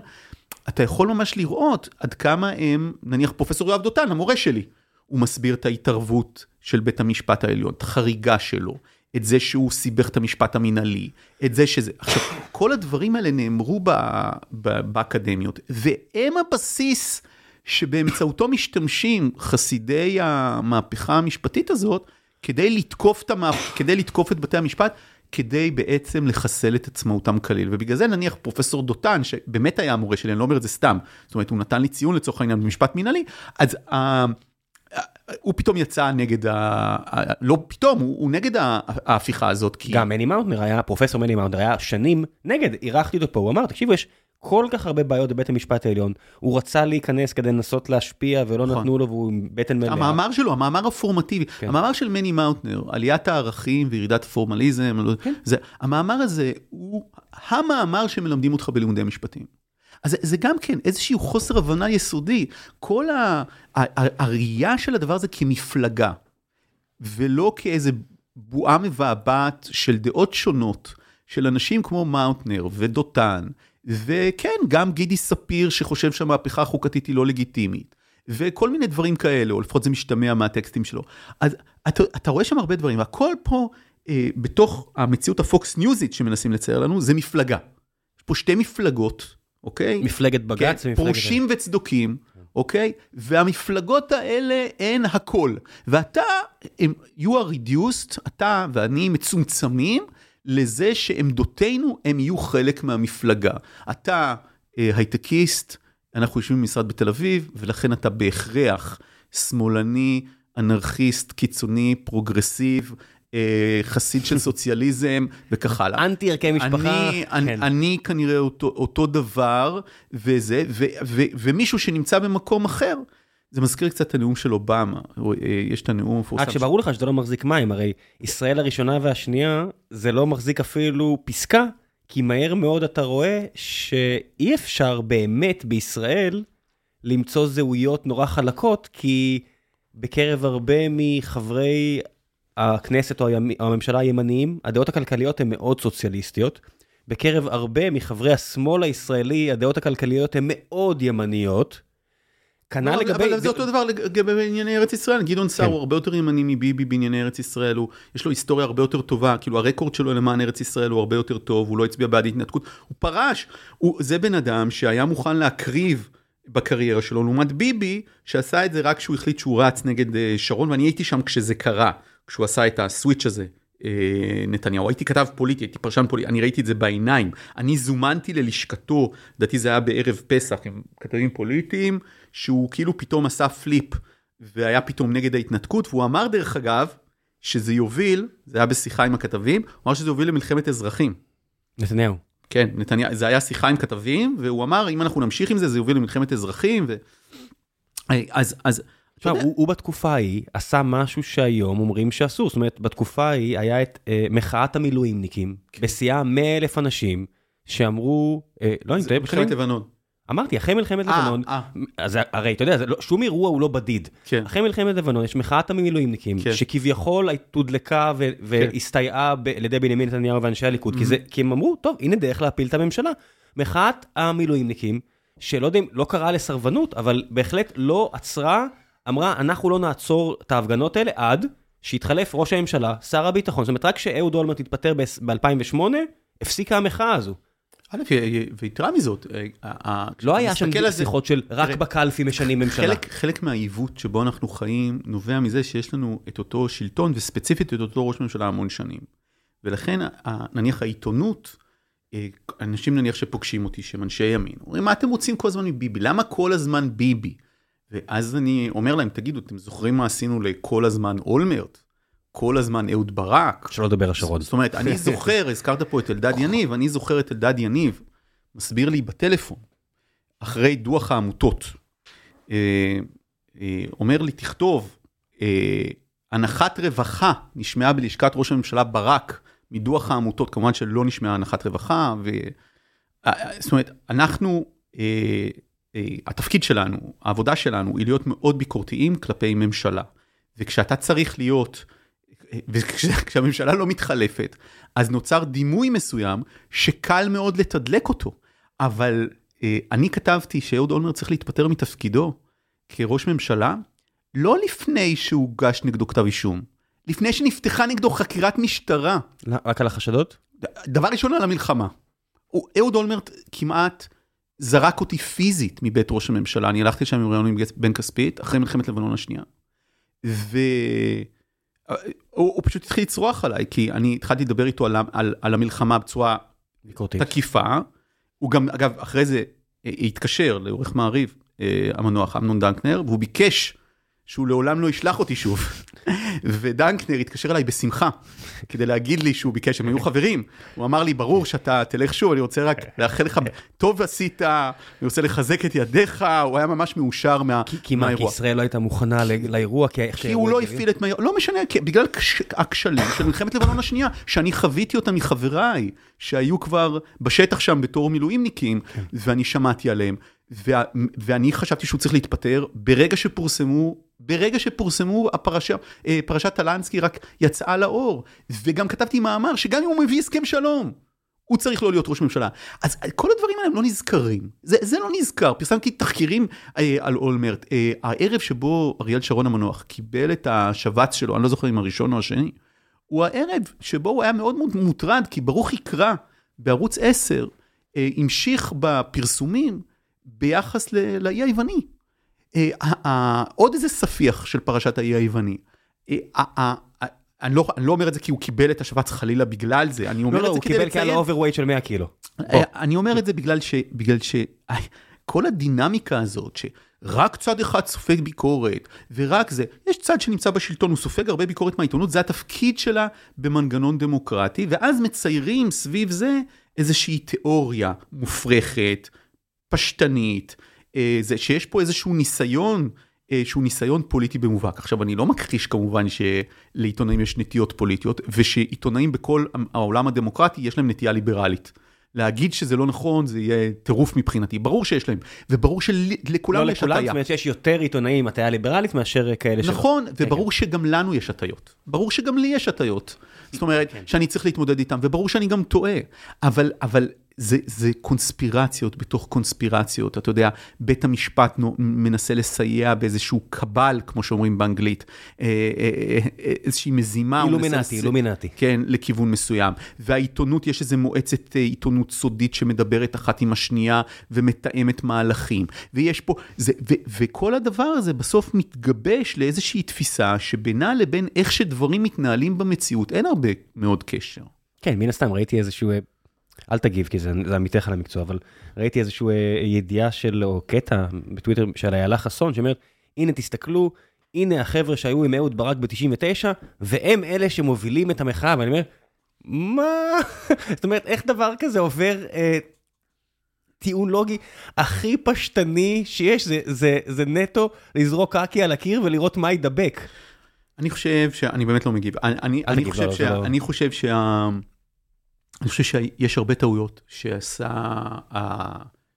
אתה יכול ממש לראות עד כמה הם, נניח פרופסור יואב דותן, המורה שלי, הוא מסביר את ההתערבות של בית המשפט העליון, את החריגה שלו, את זה שהוא סיבך את המשפט המינהלי, את זה שזה... עכשיו, כל הדברים האלה נאמרו ב, ב, באקדמיות, והם הבסיס שבאמצעותו משתמשים חסידי המהפכה המשפטית הזאת, כדי לתקוף את, המהפ... כדי לתקוף את בתי המשפט, כדי בעצם לחסל את עצמאותם כליל. ובגלל זה נניח פרופסור דותן, שבאמת היה המורה שלי, אני לא אומר את זה סתם, זאת אומרת, הוא נתן לי ציון לצורך העניין במשפט מינהלי, אז אה, הוא פתאום יצא נגד, ה... לא פתאום, הוא, הוא נגד ההפיכה הזאת. כי... גם מני מאוטנר היה, פרופסור מני מאוטנר היה שנים נגד, אירחתי אותו פה, הוא אמר, תקשיבו, יש כל כך הרבה בעיות בבית המשפט העליון, הוא רצה להיכנס כדי לנסות להשפיע ולא נכון. נתנו לו והוא עם בטן מלאה. המאמר שלו, המאמר הפורמטיבי, כן. המאמר של מני מאוטנר, עליית הערכים וירידת הפורמליזם, לא- כן. זה, המאמר הזה הוא המאמר שמלמדים אותך בלימודי משפטים. אז זה גם כן איזשהו חוסר הבנה יסודי. כל ה, ה, ה, הראייה של הדבר הזה כמפלגה, ולא כאיזה בועה מבעבעת של דעות שונות, של אנשים כמו מאוטנר ודותן, וכן, גם גידי ספיר שחושב שהמהפכה החוקתית היא לא לגיטימית. וכל מיני דברים כאלה, או לפחות זה משתמע מהטקסטים שלו. אז אתה, אתה רואה שם הרבה דברים, והכל פה, אה, בתוך המציאות הפוקס ניוזית שמנסים לצייר לנו, זה מפלגה. יש פה שתי מפלגות, אוקיי? מפלגת בג"ץ כן, ומפלגת... פרושים וצדוקים, אוקיי? והמפלגות האלה הן הכל. ואתה, you are reduced, אתה ואני מצומצמים לזה שעמדותינו הם יהיו חלק מהמפלגה. אתה אה, הייטקיסט, אנחנו יושבים במשרד בתל אביב, ולכן אתה בהכרח שמאלני, אנרכיסט, קיצוני, progressive, אה, חסיד של (laughs) סוציאליזם וכך הלאה. אנטי ערכי משפחה. אני, כן. אני, אני כנראה אותו, אותו דבר, וזה, ו, ו, ומישהו שנמצא במקום אחר, זה מזכיר קצת את הנאום של אובמה, אה, יש את הנאום המפורסם. רק שברור לך שזה לא מחזיק מים, הרי ישראל הראשונה והשנייה, זה לא מחזיק אפילו פסקה, כי מהר מאוד אתה רואה שאי אפשר באמת בישראל למצוא זהויות נורא חלקות, כי בקרב הרבה מחברי הכנסת או הממשלה הימניים, הדעות הכלכליות הן מאוד סוציאליסטיות. בקרב הרבה מחברי השמאל הישראלי, הדעות הכלכליות הן מאוד ימניות. כנ"ל לא, לגבי... אבל זה אותו דבר לגבי ענייני ארץ ישראל, גדעון סער כן. הוא הרבה יותר ימני מביבי בענייני ארץ ישראל, הוא, יש לו היסטוריה הרבה יותר טובה, כאילו הרקורד שלו למען ארץ ישראל הוא הרבה יותר טוב, הוא לא הצביע בעד התנתקות, הוא פרש, הוא, זה בן אדם שהיה מוכן להקריב בקריירה שלו, לעומת ביבי, שעשה את זה רק כשהוא החליט שהוא רץ נגד אה, שרון, ואני הייתי שם כשזה קרה, כשהוא עשה את הסוויץ' הזה. אה, נתניהו, הייתי כתב פוליטי, הייתי פרשן פוליטי, אני ראיתי את זה בעיניים. אני זומנתי ללשכתו, לדעתי זה היה בערב פסח עם כתבים פוליטיים, שהוא כאילו פתאום עשה flip, והיה פתאום נגד ההתנתקות, והוא אמר דרך אגב, שזה יוביל, זה היה בשיחה עם הכתבים, הוא אמר שזה יוביל למלחמת אזרחים. נתניהו. כן, נתניהו, זה היה שיחה עם כתבים, והוא אמר, אם אנחנו נמשיך עם זה, זה יוביל למלחמת אזרחים, ו... אז, אז, עכשיו, יודע, הוא, הוא בתקופה ההיא עשה משהו שהיום אומרים שאסור, זאת אומרת, בתקופה ההיא היה את אה, מחאת המילואימניקים, בשיאה 100 אלף אנשים, שאמרו, אה, לא, אני טועה מלחמת בשנים, לבנון. אמרתי, אחרי מלחמת אה, לבנון, אה. אז הרי אתה יודע, לא, שום אירוע הוא לא בדיד. כן. אחרי מלחמת לבנון יש מחאת המילואימניקים, כן. שכביכול הודלקה ו- והסתייעה ב- על ידי בנימין נתניהו ואנשי הליכוד, כי, זה, כי הם אמרו, טוב, הנה דרך להפיל את הממשלה. מחאת המילואימניקים, שלא יודע אם, לא קראה לסרבנות, אבל בהחלט לא עצרה, אמרה, אנחנו לא נעצור את ההפגנות האלה עד שיתחלף ראש הממשלה, שר הביטחון. זאת אומרת, רק כשאהוד אולמרט התפטר ב-2008, הפסיקה המחאה הזו. א', ויתרה מזאת, אה, לא היה שם שיחות של רק בקלפי משנים ממשלה. חלק, מהעיוות שבו אנחנו חיים נובע מזה שיש לנו את אותו שלטון וספציפית את אותו ראש ממשלה המון שנים. ולכן נניח העיתונות, אה, אנשים נניח שפוגשים אותי שהם אנשי ימין, אומרים מה אתם רוצים כל הזמן מביבי? למה כל הזמן ביבי? ואז אני אומר להם, תגידו, אתם זוכרים מה עשינו לכל הזמן אולמרט? כל הזמן אהוד ברק? שלא לדבר על שרון. זאת אומרת, אני (laughs) זוכר, הזכרת פה את אלדד יניב, אני זוכר את אלדד יניב, מסביר לי בטלפון, אחרי דוח העמותות, אה, אה, אומר לי, תכתוב, אה, הנחת רווחה נשמעה בלשכת ראש הממשלה ברק מדוח העמותות, כמובן שלא נשמעה הנחת רווחה, ו... זאת אומרת, אנחנו, אה, אה, התפקיד שלנו, העבודה שלנו, היא להיות מאוד ביקורתיים כלפי ממשלה. וכשאתה צריך להיות, וכשהממשלה לא מתחלפת, אז נוצר דימוי מסוים שקל מאוד לתדלק אותו. אבל אה, אני כתבתי שאהוד אולמרט צריך להתפטר מתפקידו כראש ממשלה, לא לפני שהוגש נגדו כתב אישום, לפני שנפתחה נגדו חקירת משטרה. לא, רק על החשדות? דבר ראשון על המלחמה. אהוד אולמרט כמעט זרק אותי פיזית מבית ראש הממשלה, אני הלכתי שם עם רעיון עם בן כספית, אחרי מלחמת לבנון השנייה. והוא הוא פשוט התחיל לצרוח עליי, כי אני התחלתי לדבר איתו על, על, על המלחמה בצורה ביקורתית. תקיפה. הוא גם, אגב, אחרי זה אה, התקשר לעורך מעריב, אה, המנוח אמנון דנקנר, והוא ביקש שהוא לעולם לא ישלח אותי שוב. ודנקנר התקשר אליי בשמחה, כדי להגיד לי שהוא ביקש, הם היו חברים. הוא אמר לי, ברור שאתה תלך שוב, אני רוצה רק לאחל לך, טוב עשית, אני רוצה לחזק את ידיך, הוא היה ממש מאושר מה, כי, כי מה, כי ישראל לא הייתה מוכנה לאירוע? כי, כי הוא לא הפעיל את... לא משנה, כי, בגלל הכשלים של מלחמת לבנון השנייה, שאני חוויתי אותם מחבריי, שהיו כבר בשטח שם בתור מילואימניקים, כן. ואני שמעתי עליהם. ואני חשבתי שהוא צריך להתפטר ברגע שפורסמו, ברגע שפורסמו הפרשה, אה, פרשת טלנסקי רק יצאה לאור, וגם כתבתי מאמר שגם אם הוא מביא הסכם שלום, הוא צריך לא להיות ראש ממשלה. אז כל הדברים האלה לא נזכרים, זה, זה לא נזכר. פרסמתי תחקירים אה, על אולמרט. אה, הערב שבו אריאל שרון המנוח קיבל את השבץ שלו, אני לא זוכר אם הראשון או השני, הוא הערב שבו הוא היה מאוד מאוד מוטרד, כי ברוך קרא בערוץ 10 אה, המשיך בפרסומים ביחס לאי היווני. אה, עוד איזה ספיח של פרשת האי היווני. אה, אני לא, אני לא אומר את זה כי הוא קיבל את השבץ חלילה בגלל זה, אני אומר לא, את לא, זה כדי לציין. לא, לא, הוא קיבל כאן overweight של 100 קילו. אני אומר את זה בגלל ש... בגלל ש... כל הדינמיקה הזאת, שרק צד אחד סופג ביקורת, ורק זה, יש צד שנמצא בשלטון, הוא סופג הרבה ביקורת מהעיתונות, זה התפקיד שלה במנגנון דמוקרטי, ואז מציירים סביב זה איזושהי תיאוריה מופרכת, פשטנית, אה, זה שיש פה איזשהו ניסיון, אה, שהוא ניסיון פוליטי במובהק. עכשיו, אני לא מכחיש כמובן שלעיתונאים יש נטיות פוליטיות, ושעיתונאים בכל העולם הדמוקרטי יש להם נטייה ליברלית. להגיד שזה לא נכון, זה יהיה טירוף מבחינתי. ברור שיש להם, וברור שלכולם לא יש הטיה. לא לכולם, זאת אומרת שיש יותר עיתונאים הטיה ליברלית מאשר כאלה שלא. נכון, כן, וברור כן. שגם לנו יש הטיות. ברור שגם לי יש הטיות. זאת אומרת, כן. שאני צריך להתמודד איתם, וברור שאני גם טועה. אבל, אבל זה, זה קונספירציות בתוך קונספירציות, אתה יודע, בית המשפט מנסה לסייע באיזשהו קבל, כמו שאומרים באנגלית, אה, אה, אה, איזושהי מזימה. אילומינטי, אילומינטי. כן, לכיוון מסוים. והעיתונות, יש איזו מועצת עיתונות סודית שמדברת אחת עם השנייה ומתאמת מהלכים. ויש פה, זה, ו, וכל הדבר הזה בסוף מתגבש לאיזושהי תפיסה שבינה לבין איך שדברים מתנהלים במציאות, אין הרבה מאוד קשר. כן, מן הסתם ראיתי איזשהו אל תגיב כי זה, זה עמיתך למקצוע, אבל ראיתי איזושהי אה, ידיעה של, או קטע בטוויטר של איילה חסון, שאומרת, הנה תסתכלו, הנה החבר'ה שהיו עם אהוד ברק ב-99, והם אלה שמובילים את המחאה, ואני אומר, מה? (laughs) זאת אומרת, איך דבר כזה עובר אה, טיעון לוגי הכי פשטני שיש, זה, זה, זה נטו לזרוק קקי על הקיר ולראות מה ידבק. אני חושב שאני באמת לא מגיב. אני, אני, אני, חושב, לא, שה, לא... אני חושב שה... אני חושב שיש הרבה טעויות שעשה,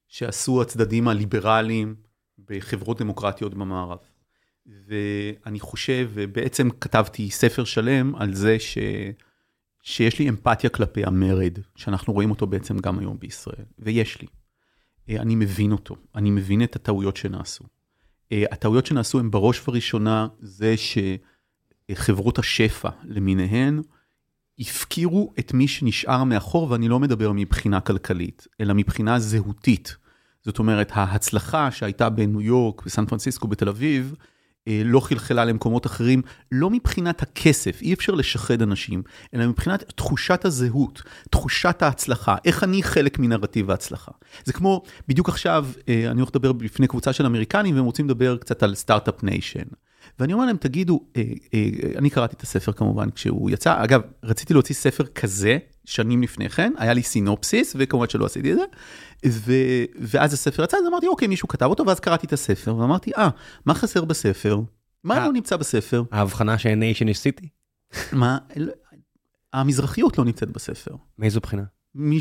שעשו הצדדים הליברליים בחברות דמוקרטיות במערב. ואני חושב, ובעצם כתבתי ספר שלם על זה ש, שיש לי אמפתיה כלפי המרד, שאנחנו רואים אותו בעצם גם היום בישראל, ויש לי. אני מבין אותו, אני מבין את הטעויות שנעשו. הטעויות שנעשו הן בראש ובראשונה זה שחברות השפע למיניהן, הפקירו את מי שנשאר מאחור, ואני לא מדבר מבחינה כלכלית, אלא מבחינה זהותית. זאת אומרת, ההצלחה שהייתה בניו יורק, בסן פרנסיסקו, בתל אביב, אה, לא חלחלה למקומות אחרים, לא מבחינת הכסף, אי אפשר לשחד אנשים, אלא מבחינת תחושת הזהות, תחושת ההצלחה, איך אני חלק מנרטיב ההצלחה. זה כמו, בדיוק עכשיו, אה, אני הולך לדבר בפני קבוצה של אמריקנים, והם רוצים לדבר קצת על start-up nation. ואני אומר להם, תגידו, אה, אה, אני קראתי את הספר כמובן כשהוא יצא, אגב, רציתי להוציא ספר כזה שנים לפני כן, היה לי סינופסיס, וכמובן שלא עשיתי את זה, ו, ואז הספר יצא, אז אמרתי, אוקיי, מישהו כתב אותו, ואז קראתי את הספר, ואמרתי, אה, מה חסר בספר? מה לא נמצא בספר? ההבחנה שאין nation יש city? מה? המזרחיות לא נמצאת בספר. מאיזו בחינה?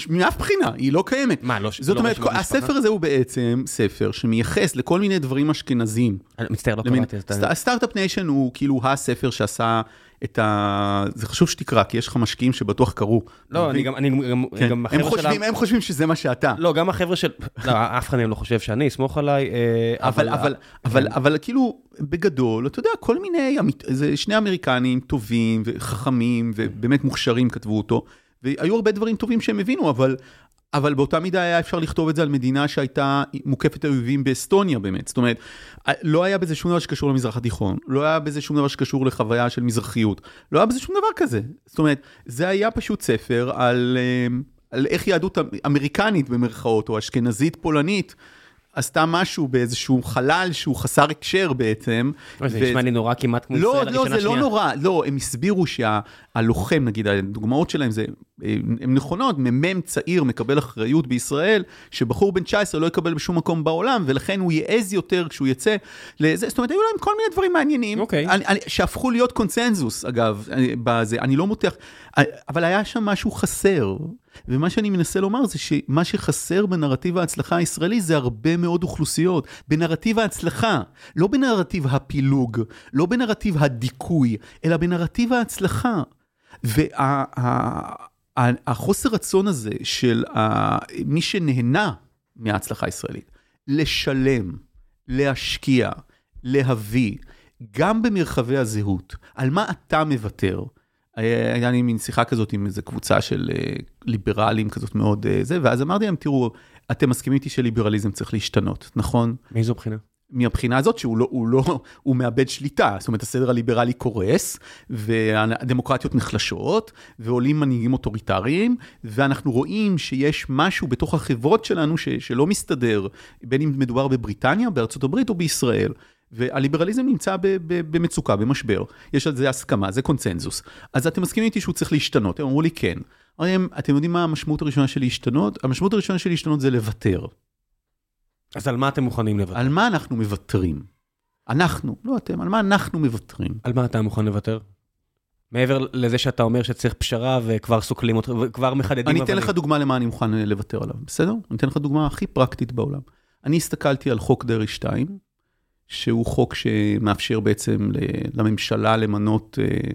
מאף בחינה, היא לא קיימת. מה, לא זאת לא אומרת, הספר הזה הוא בעצם ספר שמייחס לכל מיני דברים אשכנזים. מצטער, לא קראתי את זה. Start-Up Nation הוא כאילו הספר שעשה את ה... זה חשוב שתקרא, כי יש לך משקיעים שבטוח קראו. לא, אני גם, אני גם, כן. גם החבר'ה חושבים, שלה... הם חושבים שזה מה שאתה. לא, גם החבר'ה של... לא, אף אחד מהם לא חושב שאני, סמוך עליי. אה, אבל, אבל, אבל, אבל כאילו, בגדול, אתה יודע, כל מיני, זה שני אמריקנים טובים וחכמים ובאמת מוכשרים כתבו אותו. והיו הרבה דברים טובים שהם הבינו, אבל, אבל באותה מידה היה אפשר לכתוב את זה על מדינה שהייתה מוקפת אויבים באסטוניה באמת. זאת אומרת, לא היה בזה שום דבר שקשור למזרח התיכון, לא היה בזה שום דבר שקשור לחוויה של מזרחיות, לא היה בזה שום דבר כזה. זאת אומרת, זה היה פשוט ספר על, אה, על איך יהדות אמריקנית במרכאות, או אשכנזית פולנית, עשתה משהו באיזשהו חלל שהוא חסר הקשר בעצם. זה נשמע לי נורא כמעט כמו לא, ישראל לא, הראשונה זה לא שנייה. נורא, לא, הם הסבירו שהלוחם, נגיד, הדוגמאות שלהם זה, הן נכונות, מ"מ צעיר מקבל אחריות בישראל, שבחור בן 19 לא יקבל בשום מקום בעולם, ולכן הוא יעז יותר כשהוא יצא לזה, זאת אומרת, היו להם כל מיני דברים מעניינים, אוקיי. שהפכו להיות קונצנזוס, אגב, בזה, אני לא מותח, אבל היה שם משהו חסר. ומה שאני מנסה לומר זה שמה שחסר בנרטיב ההצלחה הישראלי זה הרבה מאוד אוכלוסיות. בנרטיב ההצלחה, לא בנרטיב הפילוג, לא בנרטיב הדיכוי, אלא בנרטיב ההצלחה. והחוסר רצון הזה של ה- מי שנהנה מההצלחה הישראלית, לשלם, להשקיע, להביא, גם במרחבי הזהות, על מה אתה מוותר? היה היה לי מין שיחה כזאת עם איזו קבוצה של אה, ליברלים כזאת מאוד אה, זה, ואז אמרתי להם, תראו, אתם מסכימים איתי שליברליזם צריך להשתנות, נכון? מאיזו בחינה? מהבחינה הזאת שהוא לא, הוא לא, הוא מאבד שליטה, זאת אומרת הסדר הליברלי קורס, והדמוקרטיות נחלשות, ועולים מנהיגים אוטוריטריים, ואנחנו רואים שיש משהו בתוך החברות שלנו ש, שלא מסתדר, בין אם מדובר בבריטניה, בארצות הברית או בישראל. והליברליזם נמצא ב, ב, במצוקה, במשבר, יש על זה הסכמה, זה קונצנזוס. אז אתם מסכימים איתי שהוא צריך להשתנות? הם אמרו לי כן. אמרתי להם, אתם יודעים מה המשמעות הראשונה של להשתנות? המשמעות הראשונה של להשתנות זה לוותר. אז על מה אתם מוכנים לוותר? על מה אנחנו מוותרים? אנחנו, לא אתם, על מה אנחנו מוותרים? על מה אתה מוכן לוותר? מעבר לזה שאתה אומר שצריך פשרה וכבר סוקלים אותך, וכבר מחדדים אני אתן אבנים. לך דוגמה למה אני מוכן אה, לוותר עליו, בסדר? אני אתן לך דוגמה הכי פרקטית בעולם. אני הסתכלתי על חוק דרעי 2, שהוא חוק שמאפשר בעצם לממשלה למנות אה,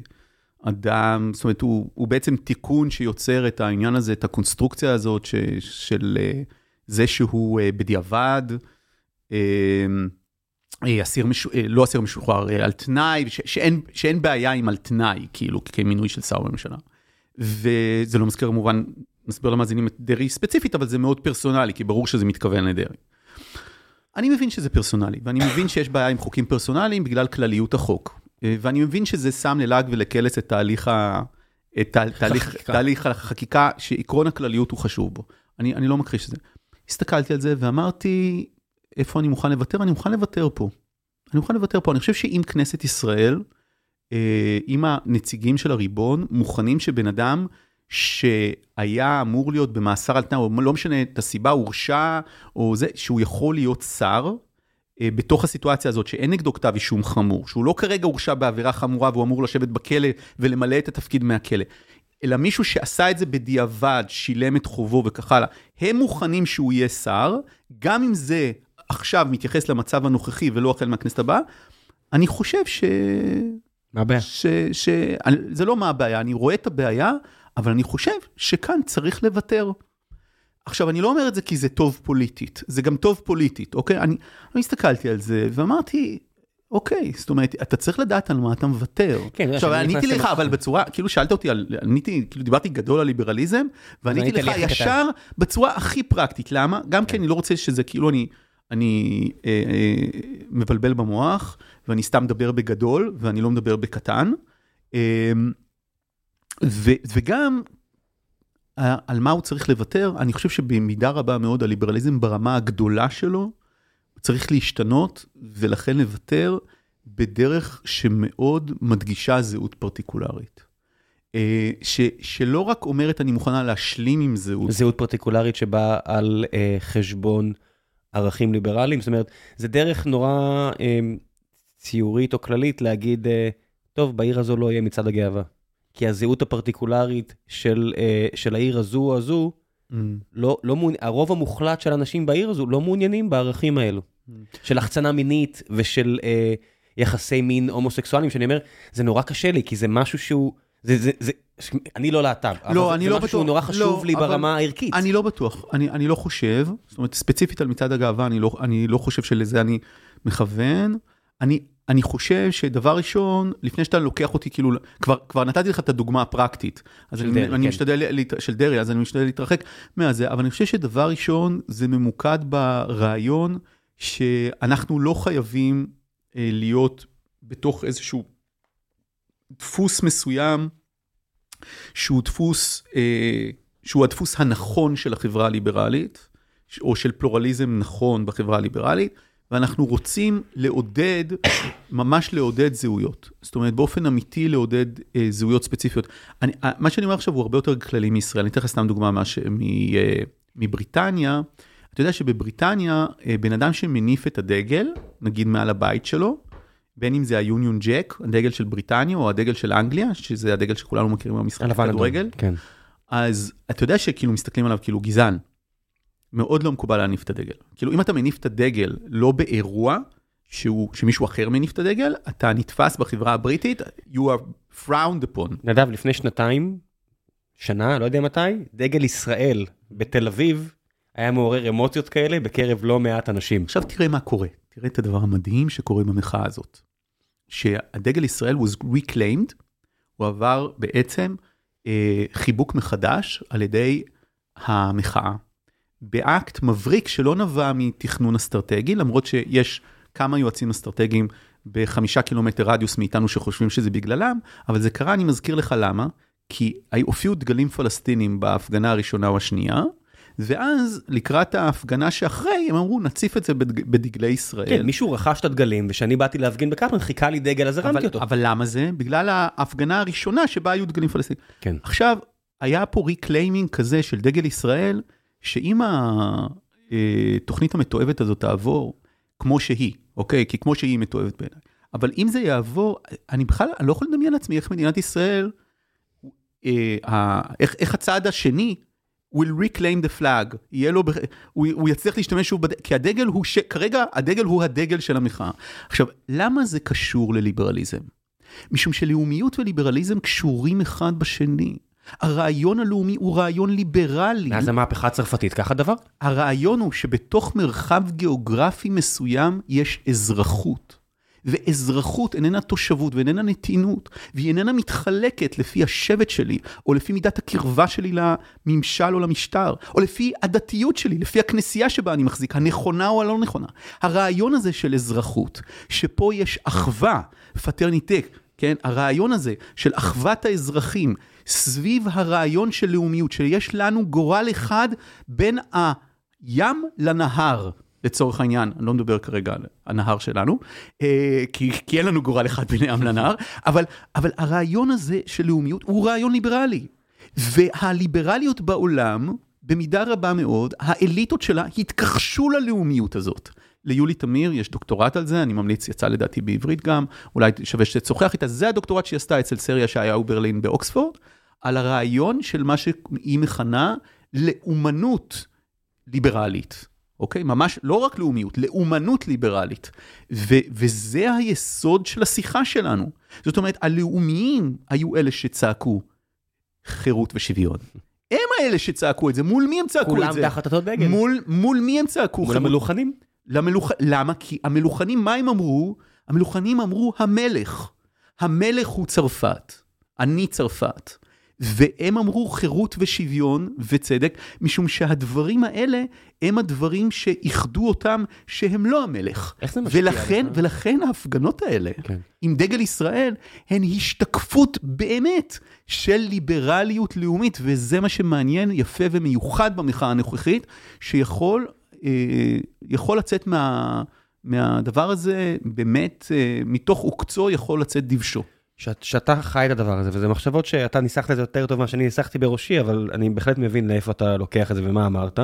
אדם, זאת אומרת, הוא, הוא בעצם תיקון שיוצר את העניין הזה, את הקונסטרוקציה הזאת ש, של אה, זה שהוא אה, בדיעבד, אסיר, מש... לא אסיר משוחרר, על תנאי, ש... שאין, שאין בעיה עם על תנאי, כאילו, כמינוי של שר בממשלה. וזה לא מזכיר כמובן, נסביר למאזינים את דרעי ספציפית, אבל זה מאוד פרסונלי, כי ברור שזה מתכוון לדרעי. אני מבין שזה פרסונלי, ואני מבין שיש בעיה עם חוקים פרסונליים בגלל כלליות החוק. אה, ואני מבין שזה שם ללעג ולקלס את תהליך, ה... את תה- תהליך. תהליך החקיקה, שעקרון הכלליות הוא חשוב בו. אני, אני לא מכחיש את זה. הסתכלתי על זה ואמרתי, איפה אני מוכן לוותר? אני מוכן לוותר פה. אני מוכן לוותר פה. אני חושב שאם כנסת ישראל, אה, אם הנציגים של הריבון מוכנים שבן אדם שהיה אמור להיות במאסר על תנאי, או לא משנה את הסיבה, הורשע, או זה, שהוא יכול להיות שר, אה, בתוך הסיטואציה הזאת שאין נגדו כתב אישום חמור, שהוא לא כרגע הורשע בעבירה חמורה והוא אמור לשבת בכלא ולמלא את התפקיד מהכלא, אלא מישהו שעשה את זה בדיעבד, שילם את חובו וכך הלאה, הם מוכנים שהוא יהיה שר, גם אם זה עכשיו מתייחס למצב הנוכחי ולא החל מהכנסת הבאה, אני חושב ש... מה הבעיה? ש... ש... זה לא מה הבעיה, אני רואה את הבעיה, אבל אני חושב שכאן צריך לוותר. עכשיו, אני לא אומר את זה כי זה טוב פוליטית, זה גם טוב פוליטית, אוקיי? אני, אני הסתכלתי על זה ואמרתי, אוקיי, זאת אומרת, אתה צריך לדעת על מה אתה מוותר. כן, עכשיו, עניתי לך, אבל בצורה, כאילו שאלת אותי על, עניתי, כאילו דיברתי גדול על ליברליזם, ועניתי ענית לך הכי קטן. ישר בצורה הכי פרקטית, למה? גם כי אני לא רוצה שזה כאילו אני, אני אה, אה, מבלבל במוח, ואני סתם מדבר בגדול, ואני לא מדבר בקטן. אה, ו, וגם על מה הוא צריך לוותר, אני חושב שבמידה רבה מאוד הליברליזם ברמה הגדולה שלו צריך להשתנות, ולכן לוותר בדרך שמאוד מדגישה זהות פרטיקולרית. אה, ש, שלא רק אומרת אני מוכנה להשלים עם זהות, זהות פרטיקולרית שבאה על אה, חשבון ערכים ליברליים, זאת אומרת, זה דרך נורא אה, ציורית או כללית להגיד, אה, טוב, בעיר הזו לא יהיה מצעד הגאווה. כי הזהות הפרטיקולרית של, אה, של העיר הזו או הזו, Mm, לא, לא מעוני... הרוב המוחלט של אנשים בעיר הזו לא מעוניינים בערכים האלו. של החצנה מינית ושל אה, יחסי מין הומוסקסואליים, שאני אומר, זה נורא קשה לי, כי זה משהו שהוא... זה, זה, זה, אני לא להט"ב, לא, אבל אני זה לא משהו שהוא בטוח. נורא חשוב לא, לי ברמה הערכית. אני לא בטוח, אני, אני לא חושב, זאת אומרת ספציפית על מצעד הגאווה, אני לא, אני לא חושב שלזה אני מכוון. אני, אני חושב שדבר ראשון, לפני שאתה לוקח אותי, כאילו, כבר, כבר נתתי לך את הדוגמה הפרקטית. אז של אני, דרעי, אני כן. משתדל, של דרעי, אז אני משתדל להתרחק מהזה, אבל אני חושב שדבר ראשון, זה ממוקד ברעיון שאנחנו לא חייבים אה, להיות בתוך איזשהו דפוס מסוים, שהוא דפוס, אה, שהוא הדפוס הנכון של החברה הליברלית, או של פלורליזם נכון בחברה הליברלית, ואנחנו רוצים לעודד, ממש לעודד זהויות. זאת אומרת, באופן אמיתי לעודד אה, זהויות ספציפיות. אני, אה, מה שאני אומר עכשיו הוא הרבה יותר כללי מישראל. אני אתן לך סתם דוגמה מש, מ, אה, מבריטניה. אתה יודע שבבריטניה, אה, בן אדם שמניף את הדגל, נגיד מעל הבית שלו, בין אם זה היוניון ג'ק, הדגל של בריטניה, או הדגל של אנגליה, שזה הדגל שכולנו מכירים במשחק הלבן אדום, כדורגל, כן. אז אתה יודע שכאילו מסתכלים עליו כאילו גזען. מאוד לא מקובל להניף את הדגל. כאילו אם אתה מניף את הדגל לא באירוע, שהוא, שמישהו אחר מניף את הדגל, אתה נתפס בחברה הבריטית, you are frowned upon. נדב, לפני שנתיים, שנה, לא יודע מתי, דגל ישראל בתל אביב היה מעורר אמוציות כאלה בקרב לא מעט אנשים. עכשיו תראה מה קורה, תראה את הדבר המדהים שקורה במחאה הזאת. שהדגל ישראל was reclaimed, הוא עבר בעצם אה, חיבוק מחדש על ידי המחאה. באקט מבריק שלא נבע מתכנון אסטרטגי, למרות שיש כמה יועצים אסטרטגיים בחמישה קילומטר רדיוס מאיתנו שחושבים שזה בגללם, אבל זה קרה, אני מזכיר לך למה, כי הופיעו דגלים פלסטינים בהפגנה הראשונה או השנייה, ואז לקראת ההפגנה שאחרי, הם אמרו, נציף את זה בדג, בדגלי ישראל. כן, מישהו רכש את הדגלים, וכשאני באתי להפגין בקפלן, חיכה לי דגל, אז הרמתי אותו. אבל למה זה? בגלל ההפגנה הראשונה שבה היו דגלים פלסטינים. כן. עכשיו, היה פה reclaiming כזה של דגל ישראל, שאם התוכנית המתועבת הזאת תעבור, כמו שהיא, אוקיי? כי כמו שהיא מתועבת בעיניי. אבל אם זה יעבור, אני בכלל, אני לא יכול לדמיין לעצמי איך מדינת ישראל, אה, איך, איך הצעד השני will reclaim the flag, יהיה לו, הוא, הוא יצליח להשתמש שוב, בד... כי הדגל הוא, ש... כרגע הדגל הוא הדגל של המחאה. עכשיו, למה זה קשור לליברליזם? משום שלאומיות וליברליזם קשורים אחד בשני. הרעיון הלאומי הוא רעיון ליברלי. מאז המהפכה הצרפתית, ככה דבר? הרעיון הוא שבתוך מרחב גיאוגרפי מסוים יש אזרחות. ואזרחות איננה תושבות ואיננה נתינות, והיא איננה מתחלקת לפי השבט שלי, או לפי מידת הקרבה שלי לממשל או למשטר, או לפי הדתיות שלי, לפי הכנסייה שבה אני מחזיק, הנכונה או הלא נכונה. הרעיון הזה של אזרחות, שפה יש אחווה, fraternité, כן? הרעיון הזה של אחוות האזרחים, סביב הרעיון של לאומיות, שיש לנו גורל אחד בין הים לנהר. לצורך העניין, אני לא מדבר כרגע על הנהר שלנו, אה, כי, כי אין לנו גורל אחד בין הים לנהר, אבל, אבל הרעיון הזה של לאומיות הוא רעיון ליברלי. והליברליות בעולם, במידה רבה מאוד, האליטות שלה התכחשו ללאומיות הזאת. ליולי תמיר יש דוקטורט על זה, אני ממליץ, יצא לדעתי בעברית גם, אולי שווה שתשוחח איתה, זה הדוקטורט שהיא עשתה אצל סריה ישעיהו ברלין באוקספורד, על הרעיון של מה שהיא מכנה לאומנות ליברלית. אוקיי? ממש לא רק לאומיות, לאומנות ליברלית. ו- וזה היסוד של השיחה שלנו. זאת אומרת, הלאומיים היו אלה שצעקו חירות ושוויון. הם האלה שצעקו את זה, מול מי הם צעקו כולם את זה? תחת אותו דגל. מול, מול מי הם צעקו? מול המלוכנים. למלוכ... למה? כי המלוכנים, מה הם אמרו? המלוכנים אמרו המלך. המלך הוא צרפת, אני צרפת. והם אמרו חירות ושוויון וצדק, משום שהדברים האלה הם הדברים שאיחדו אותם שהם לא המלך. איך זה משפיע ולכן, עליך? ולכן ההפגנות האלה, כן. עם דגל ישראל, הן השתקפות באמת של ליברליות לאומית, וזה מה שמעניין, יפה ומיוחד במחאה הנוכחית, שיכול יכול לצאת מה, מהדבר הזה, באמת, אה, מתוך עוקצו יכול לצאת דבשו. שאת- שאתה חי את הדבר הזה, וזה מחשבות שאתה ניסחת את זה יותר טוב ממה שאני ניסחתי בראשי, אבל אני בהחלט מבין לאיפה אתה לוקח את זה ומה אמרת.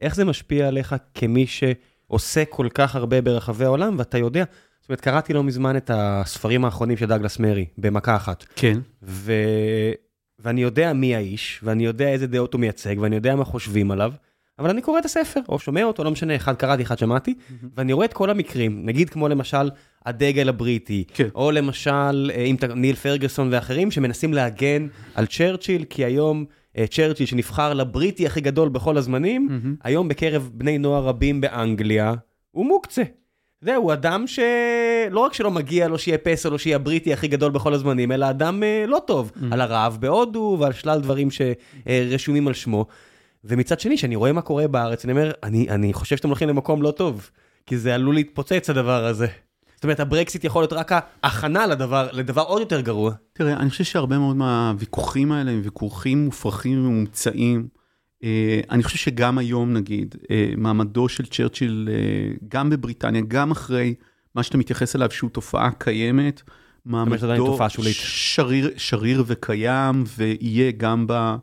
איך זה משפיע עליך כמי שעושה כל כך הרבה ברחבי העולם, ואתה יודע, זאת אומרת, קראתי לא מזמן את הספרים האחרונים של דאגלס מרי, במכה אחת. כן. ו... ואני יודע מי האיש, ואני יודע איזה דעות הוא מייצג, ואני יודע מה חושבים עליו, אבל אני קורא את הספר, או שומע אותו, לא משנה, אחד קראתי, אחד שמעתי, ואני רואה את כל המקרים, נגיד כמו למשל הדגל הבריטי, כן. או למשל אה, אם אתה- ניל פרגוסון ואחרים, שמנסים להגן על צ'רצ'יל, כי היום אה, צ'רצ'יל שנבחר לבריטי הכי גדול בכל הזמנים, היום בקרב בני נוער רבים באנגליה, הוא מוקצה. זהו, אדם שלא רק שלא מגיע לו שיהיה פסל או שיהיה הבריטי הכי גדול בכל הזמנים, אלא אדם אה, לא טוב, על הרעב בהודו ועל שלל דברים שרשומים על שמו. ומצד שני, כשאני רואה מה קורה בארץ, אני אומר, אני, אני חושב שאתם הולכים למקום לא טוב, כי זה עלול להתפוצץ הדבר הזה. זאת אומרת, הברקסיט יכול להיות רק ההכנה לדבר, לדבר עוד יותר גרוע. תראה, אני חושב שהרבה מאוד מהוויכוחים האלה הם ויכוחים מופרכים ומומצאים. אה, אני חושב שגם היום, נגיד, אה, מעמדו של צ'רצ'יל, אה, גם בבריטניה, גם אחרי מה שאתה מתייחס אליו, שהוא תופעה קיימת, מעמדו שריר, שריר וקיים, ויהיה גם ב...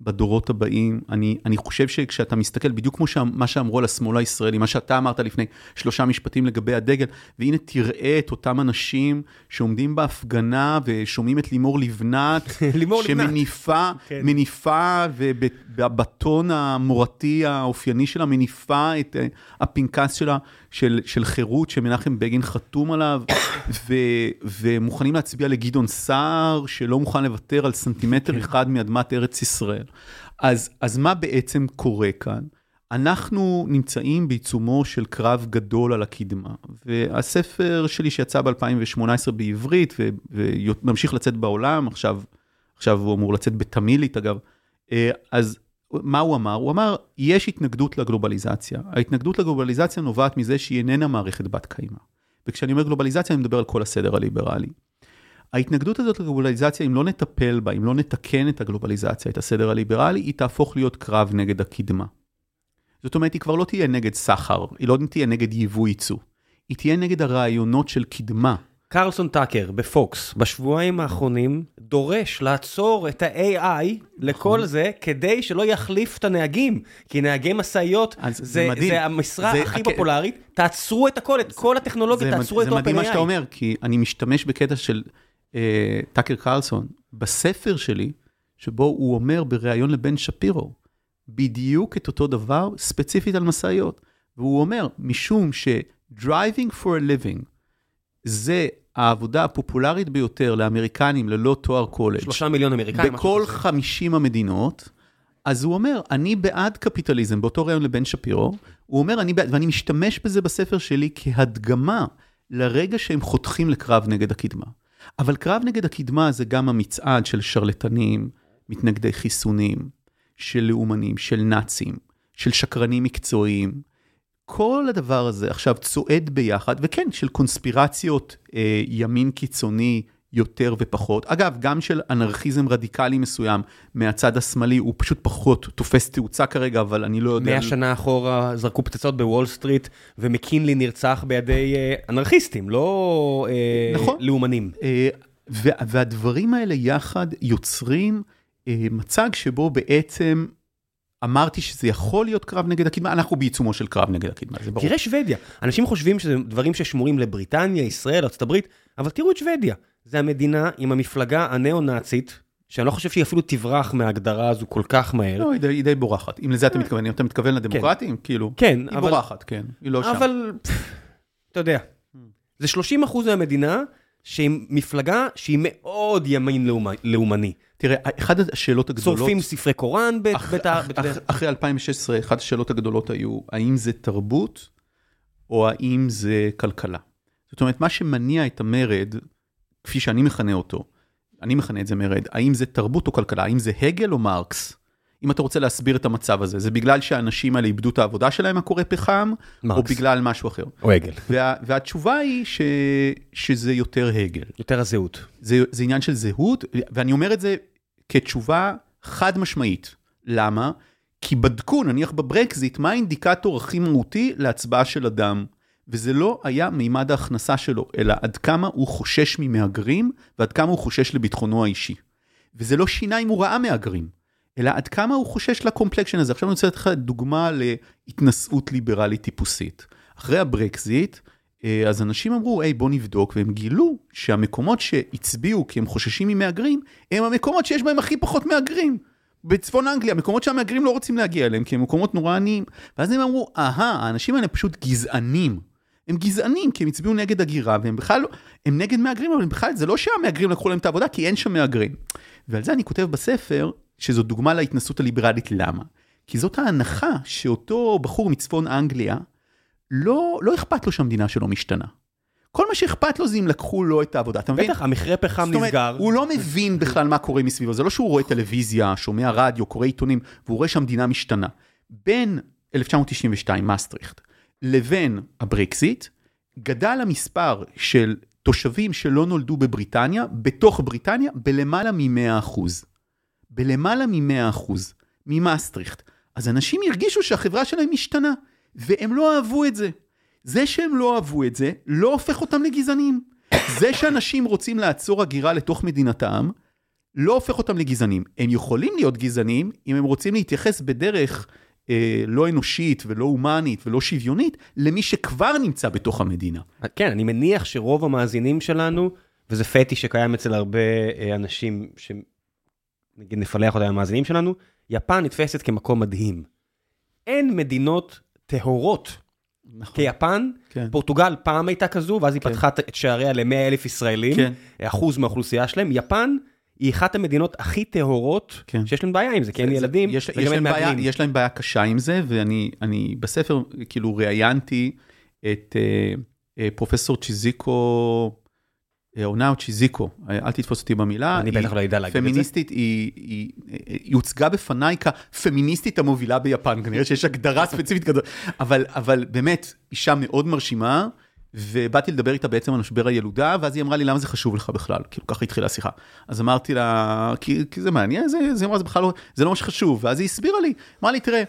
בדורות הבאים. אני, אני חושב שכשאתה מסתכל, בדיוק כמו מה שאמרו על השמאל הישראלי, מה שאתה אמרת לפני שלושה משפטים לגבי הדגל, והנה תראה את אותם אנשים שעומדים בהפגנה ושומעים את לימור לבנת, (laughs) לימור שמניפה, כן. מניפה, ובטון המורתי האופייני שלה, מניפה את אה, הפנקס שלה. של, של חירות שמנחם בגין חתום עליו, ו, ומוכנים להצביע לגדעון סער, שלא מוכן לוותר על סנטימטר כן. אחד מאדמת ארץ ישראל. אז, אז מה בעצם קורה כאן? אנחנו נמצאים בעיצומו של קרב גדול על הקדמה, והספר שלי שיצא ב-2018 בעברית וממשיך לצאת בעולם, עכשיו, עכשיו הוא אמור לצאת בתמילית אגב, אה, אז מה הוא אמר? הוא אמר, יש התנגדות לגלובליזציה. ההתנגדות לגלובליזציה נובעת מזה שהיא איננה מערכת בת קיימא. וכשאני אומר גלובליזציה, אני מדבר על כל הסדר הליברלי. ההתנגדות הזאת לגלובליזציה, אם לא נטפל בה, אם לא נתקן את הגלובליזציה, את הסדר הליברלי, היא תהפוך להיות קרב נגד הקדמה. זאת אומרת, היא כבר לא תהיה נגד סחר, היא לא תהיה נגד יבוא ייצוא. היא תהיה נגד הרעיונות של קדמה, קרלסון טאקר בפוקס בשבועיים האחרונים דורש לעצור את ה-AI לכל נכון. זה כדי שלא יחליף את הנהגים כי נהגי משאיות זה, זה, זה המשרה זה, הכי פופולרית תעצרו את הכל את כל הטכנולוגיה תעצרו את אופן AI. זה מדהים מה שאתה אומר כי אני משתמש בקטע של אה, טאקר קרלסון בספר שלי שבו הוא אומר בריאיון לבן שפירו בדיוק את אותו דבר ספציפית על משאיות והוא אומר משום ש- driving for a living זה העבודה הפופולרית ביותר לאמריקנים ללא תואר קולג'. שלושה מיליון אמריקאים. בכל חמישים המדינות. אז הוא אומר, אני בעד קפיטליזם, באותו ראיון לבן שפירו, הוא אומר, אני בעד, ואני משתמש בזה בספר שלי כהדגמה לרגע שהם חותכים לקרב נגד הקדמה. אבל קרב נגד הקדמה זה גם המצעד של שרלטנים, מתנגדי חיסונים, של לאומנים, של נאצים, של שקרנים מקצועיים, כל הדבר הזה עכשיו צועד ביחד, וכן, של קונספירציות אה, ימין קיצוני יותר ופחות. אגב, גם של אנרכיזם רדיקלי מסוים מהצד השמאלי, הוא פשוט פחות תופס תאוצה כרגע, אבל אני לא יודע... מאה שנה אחורה זרקו פצצות בוול סטריט, ומקינלי נרצח בידי אה, אנרכיסטים, לא אה, נכון. לאומנים. אה, והדברים האלה יחד יוצרים אה, מצג שבו בעצם... אמרתי שזה יכול להיות קרב נגד הקדמה, אנחנו בעיצומו של קרב נגד הקדמה, זה ברור. תראה שוודיה, אנשים חושבים שזה דברים ששמורים לבריטניה, ישראל, ארה"ב, אבל תראו את שוודיה. זה המדינה עם המפלגה הנאו-נאצית, שאני לא חושב שהיא אפילו תברח מההגדרה הזו כל כך מהר. לא, היא די, היא די בורחת. אם לזה אתה מתכוון, אם אתה מתכוון לדמוקרטים, כן. כאילו, כן, היא אבל... בורחת, כן, היא לא שם. אבל, אתה יודע, זה 30 אחוז מהמדינה שהיא מפלגה שהיא מאוד ימין לאומני. תראה, אחת השאלות הגדולות... שורפים ספרי קוראן בית... אח, בית אח, אח, אחרי 2016, אחת השאלות הגדולות היו, האם זה תרבות או האם זה כלכלה? זאת אומרת, מה שמניע את המרד, כפי שאני מכנה אותו, אני מכנה את זה מרד, האם זה תרבות או כלכלה? האם זה הגל או מרקס? אם אתה רוצה להסביר את המצב הזה, זה בגלל שהאנשים האלה איבדו את העבודה שלהם, הקורא פחם, מרקס. או בגלל משהו אחר? או הגל. וה, והתשובה היא ש, שזה יותר הגל. יותר הזהות. זה, זה עניין של זהות, ואני אומר את זה כתשובה חד משמעית. למה? כי בדקו, נניח בברקזיט, מה האינדיקטור הכי מהותי להצבעה של אדם. וזה לא היה מימד ההכנסה שלו, אלא עד כמה הוא חושש ממהגרים, ועד כמה הוא חושש לביטחונו האישי. וזה לא שינה אם הוא ראה מהגרים, אלא עד כמה הוא חושש לקומפלקשן הזה. עכשיו אני רוצה לתת לך דוגמה להתנשאות ליברלית טיפוסית. אחרי הברקזיט, אז אנשים אמרו, היי, בוא נבדוק, והם גילו שהמקומות שהצביעו כי הם חוששים ממהגרים, הם המקומות שיש בהם הכי פחות מהגרים. בצפון אנגליה, מקומות שהמהגרים לא רוצים להגיע אליהם, כי הם מקומות נורא עניים. ואז הם אמרו, אהה, האנשים האלה פשוט גזענים. הם גזענים, כי הם הצביעו נגד הגירה, והם בכלל לא, הם נגד מהגרים, אבל בכלל זה לא שהמהגרים לקחו להם את העבודה, כי אין שם מהגרים. ועל זה אני כותב בספר, שזו דוגמה להתנסות הליברלית, למה? כי זאת ההנחה שאותו בחור מצפון אנגליה, לא, לא אכפת לו שהמדינה שלו משתנה. כל מה שאכפת לו זה אם לקחו לו את העבודה, אתה מבין? בטח, המכרה פחם נסגר. הוא לא מבין (laughs) בכלל מה קורה מסביבו, זה לא שהוא רואה טלוויזיה, שומע רדיו, קורא עיתונים, והוא רואה שהמדינה משתנה. בין 1992, מסטריכט, לבין הברקזיט, גדל המספר של תושבים שלא נולדו בבריטניה, בתוך בריטניה, בלמעלה מ-100%. בלמעלה מ-100%. ממסטריכט. אז אנשים הרגישו שהחברה שלהם משתנה, והם לא אהבו את זה. זה שהם לא אהבו את זה, לא הופך אותם לגזענים. זה שאנשים רוצים לעצור הגירה לתוך מדינתם, לא הופך אותם לגזענים. הם יכולים להיות גזענים אם הם רוצים להתייחס בדרך אה, לא אנושית ולא הומנית ולא שוויונית למי שכבר נמצא בתוך המדינה. כן, אני מניח שרוב המאזינים שלנו, וזה פטי שקיים אצל הרבה אה, אנשים, שנגיד נפלח אותם המאזינים שלנו, יפן נתפסת כמקום מדהים. אין מדינות טהורות נכון. כיפן, כן. פורטוגל פעם הייתה כזו, ואז היא כן. פתחה את שעריה ל-100 אלף ישראלים, כן. אחוז מהאוכלוסייה שלהם. יפן היא אחת המדינות הכי טהורות כן. שיש להם בעיה עם זה, כי אין זה- ילדים, יש, יש, להם בעיה. יש להם בעיה קשה עם זה, ואני אני בספר כאילו ראיינתי את אה, אה, פרופסור צ'יזיקו, אה, אונאו צ'יזיקו, אה, אל תתפוס אותי במילה. אני בטח לא אדע להגיד את זה. פמיניסטית, היא, היא, היא הוצגה בפניי כפמיניסטית המובילה ביפן, כנראה שיש הגדרה (laughs) ספציפית כזאת, אבל, אבל באמת, אישה מאוד מרשימה, ובאתי לדבר איתה בעצם על משבר הילודה, ואז היא אמרה לי, למה זה חשוב לך בכלל? כאילו, ככה התחילה השיחה. אז אמרתי לה, כי, כי זה מעניין, זה, זה, זה בכלל לא, זה לא מה שחשוב, ואז היא הסבירה לי, אמרה לי, תראה,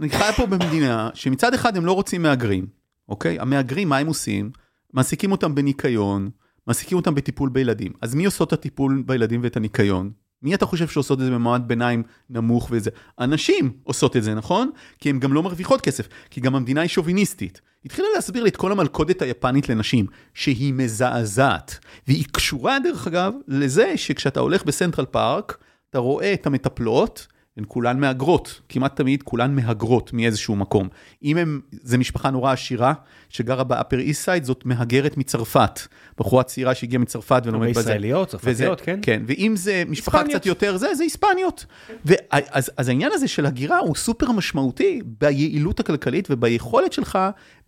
אני חי פה במדינה שמצד אחד הם לא רוצים מהגרים, אוקיי? המהגרים, מה הם עושים? מעסיקים אותם בניקיון, מעסיקים אותם בטיפול בילדים. אז מי עושות את הטיפול בילדים ואת הניקיון? מי אתה חושב שעושות את זה במעמד ביניים נמוך וזה? הנשים עושות את זה, נכון? כי הן גם לא מרוויחות כסף, כי גם המדינה היא שוביניסטית. התחילה להסביר לי את כל המלכודת היפנית לנשים, שהיא מזעזעת. והיא קשורה, דרך אגב, לזה שכשאתה הולך בסנטרל פארק, אתה רואה את המטפלות, הן כולן מהגרות, כמעט תמיד כולן מהגרות מאיזשהו מקום. אם הם, זה משפחה נורא עשירה, שגרה באפר איסט סייד, זאת מהגרת מצרפת. בחורה צעירה שהגיעה מצרפת ולומדת בזה. ישראליות, צרפתיות, כן? כן, ואם זה משפחה. קצת יותר זה, זה היספניות. ואז, אז העניין הזה של הגירה הוא סופר משמעותי ביעילות הכלכלית וביכולת שלך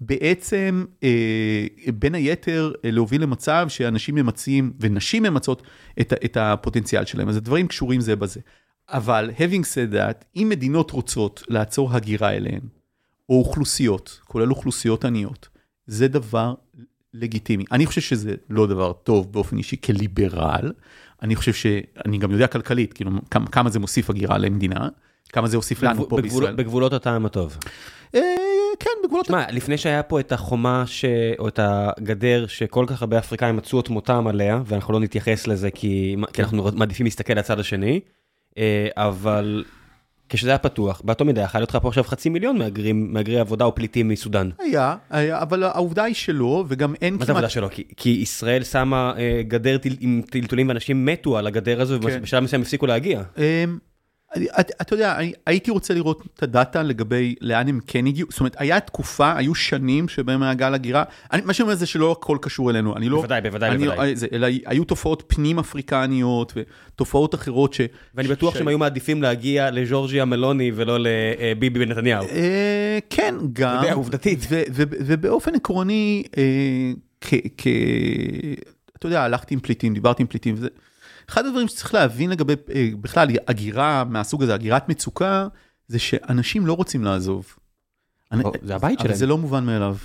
בעצם, אה, בין היתר, אה, להוביל למצב שאנשים ממצים ונשים ממצות את, את הפוטנציאל שלהם. אז הדברים קשורים זה בזה. אבל, having said that, אם מדינות רוצות לעצור הגירה אליהן, או אוכלוסיות, כולל אוכלוסיות עניות, זה דבר לגיטימי. אני חושב שזה לא דבר טוב באופן אישי כליברל. אני חושב שאני גם יודע כלכלית, כאילו, כמה, כמה זה מוסיף הגירה למדינה, כמה זה הוסיף לנו פה בגבול- בישראל. בגבולות הטעם הטוב. אה, כן, בגבולות... תשמע, לפני שהיה פה את החומה, ש... או את הגדר שכל כך הרבה אפריקאים מצאו את מותם עליה, ואנחנו לא נתייחס לזה כי, כי אנחנו מעדיפים להסתכל לצד השני, אה, אבל כשזה היה פתוח, באותו מידה יכול להיות לך פה עכשיו חצי מיליון מהגרים, מהגרי עבודה או פליטים מסודאן. היה, היה, אבל העובדה היא שלא, וגם אין מה זה עבודה שלו? כי, כי ישראל שמה אה, גדר טל, עם טלטולים ואנשים מתו על הגדר הזו, כן. ובשלב מסוים הפסיקו להגיע. את- אתה יודע, הייתי רוצה לראות את הדאטה לגבי לאן הם כן הגיעו, זאת אומרת, היה תקופה, היו שנים שבהם היה גל הגירה, אני- מה שאני אומר זה שלא הכל קשור אלינו, אני לא... בוודאי, בוודאי, אני- בוודאי. זה- אלא היו תופעות פנים אפריקניות ותופעות אחרות ש... ואני בטוח ש- שהם היו מעדיפים להגיע לג'ורג'יה מלוני ולא לביבי בן נתניהו. אה, כן, גם. יודע, עובדתית. ו- ו- ובאופן עקרוני, אה, כ... כ- אתה יודע, הלכתי עם פליטים, דיברתי עם פליטים, וזה... אחד הדברים שצריך להבין לגבי אה, בכלל הגירה מהסוג הזה, הגירת מצוקה, זה שאנשים לא רוצים לעזוב. אני- זה הבית אבל שלהם. זה לא מובן מאליו.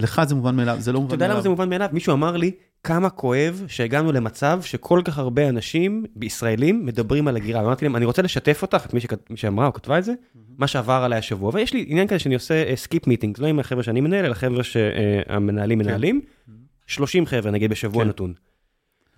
לך זה מובן מאליו, זה לא אתה מובן יודע למה מאליו. זה מובן מאליו? מישהו אמר לי, כמה כואב שהגענו למצב שכל כך הרבה אנשים בישראלים מדברים על הגירה. ואמרתי להם, אני רוצה לשתף אותך, את מי, שכת... מי שאמרה או כתבה את זה, מה שעבר עליי השבוע. ויש לי עניין כזה שאני עושה skip meeting, לא עם החבר'ה שאני מנהל, אלא חבר'ה שהמנהלים מנהלים. 30 חבר'ה נגיד בשבוע כן. נתון.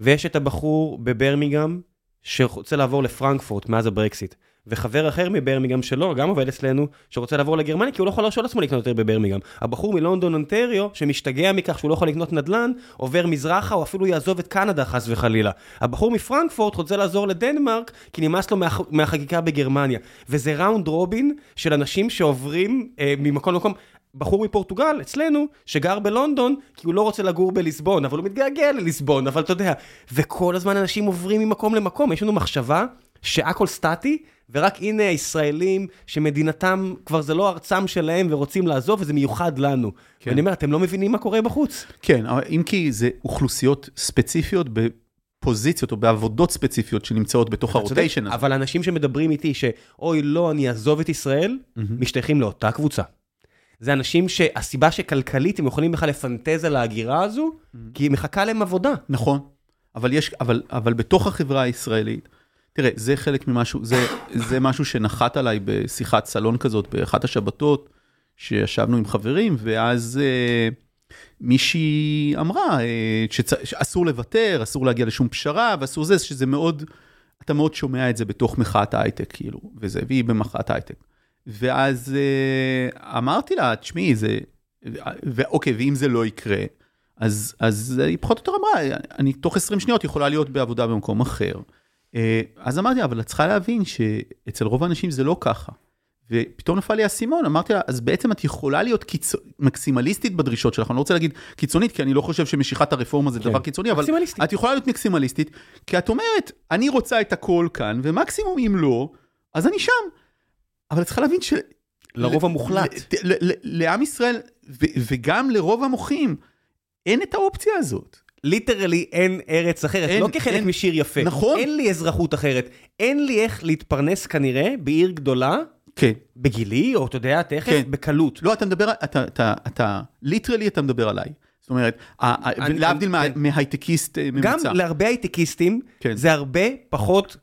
ויש את הבחור בברמינגהם, שרוצה לעבור לפרנקפורט מאז הברקסיט. וחבר אחר מברמיגם שלו, גם עובד אצלנו, שרוצה לעבור לגרמניה, כי הוא לא יכול להרשות לעצמו לקנות יותר בברמיגם. הבחור מלונדון אונטריו, שמשתגע מכך שהוא לא יכול לקנות נדל"ן, עובר מזרחה, או אפילו יעזוב את קנדה חס וחלילה. הבחור מפרנקפורט רוצה לעזור לדנמרק, כי נמאס לו מה, מהחקיקה בגרמניה. וזה ראונד רובין של אנשים שעוברים אה, ממקום למקום. בחור מפורטוגל, אצלנו, שגר בלונדון, כי הוא לא רוצה לגור בליסבון, אבל הוא מתגעגע לליסבון, אבל אתה יודע, וכל הזמן אנשים עוברים ממקום למקום, יש לנו מחשבה שהכל סטטי, ורק הנה הישראלים שמדינתם כבר זה לא ארצם שלהם ורוצים לעזוב, וזה מיוחד לנו. כן. ואני אומר, אתם לא מבינים מה קורה בחוץ. כן, אבל אם כי זה אוכלוסיות ספציפיות בפוזיציות או בעבודות ספציפיות שנמצאות בתוך הרוטיישן הזה. אבל אנשים שמדברים איתי שאוי לא, אני אעזוב את ישראל, משתייכים לאותה קבוצה. זה אנשים שהסיבה שכלכלית הם יכולים בכלל לפנטז על ההגירה הזו, כי היא מחכה להם עבודה. נכון, אבל יש, אבל, אבל בתוך החברה הישראלית, תראה, זה חלק ממשהו, זה, זה משהו שנחת עליי בשיחת סלון כזאת באחת השבתות, שישבנו עם חברים, ואז אה, מישהי אמרה אה, שצ... שאסור לוותר, אסור להגיע לשום פשרה, ואסור זה, שזה מאוד, אתה מאוד שומע את זה בתוך מחאת ההייטק, כאילו, וזה, והיא במחאת ההייטק. ואז אה, אמרתי לה, תשמעי, זה, ואוקיי, ואם זה לא יקרה, אז, אז היא פחות או יותר אמרה, אני תוך 20 שניות יכולה להיות בעבודה במקום אחר. אה, אז אמרתי, אבל את צריכה להבין שאצל רוב האנשים זה לא ככה. ופתאום נפל לי האסימון, אמרתי לה, אז בעצם את יכולה להיות קיצ... מקסימליסטית בדרישות שלך, אני לא רוצה להגיד קיצונית, כי אני לא חושב שמשיכת הרפורמה זה כן. דבר קיצוני, אבל את יכולה להיות מקסימליסטית, כי את אומרת, אני רוצה את הכל כאן, ומקסימום אם לא, אז אני שם. אבל את צריכה להבין ש... לרוב המוחלט. לעם ישראל, וגם לרוב המוחים, אין את האופציה הזאת. literally אין ארץ אחרת, אין, לא כחלק אין, משיר יפה. נכון. אין לי אזרחות אחרת. אין לי איך להתפרנס כנראה בעיר גדולה. כן. בגילי, או אתה יודע, תכף, כן. בקלות. לא, אתה מדבר, אתה, אתה, אתה, literally אתה מדבר עליי. זאת אומרת, להבדיל. מהייטקיסט אה, ממוצע. גם להרבה הייטקיסטים, כן. זה הרבה פחות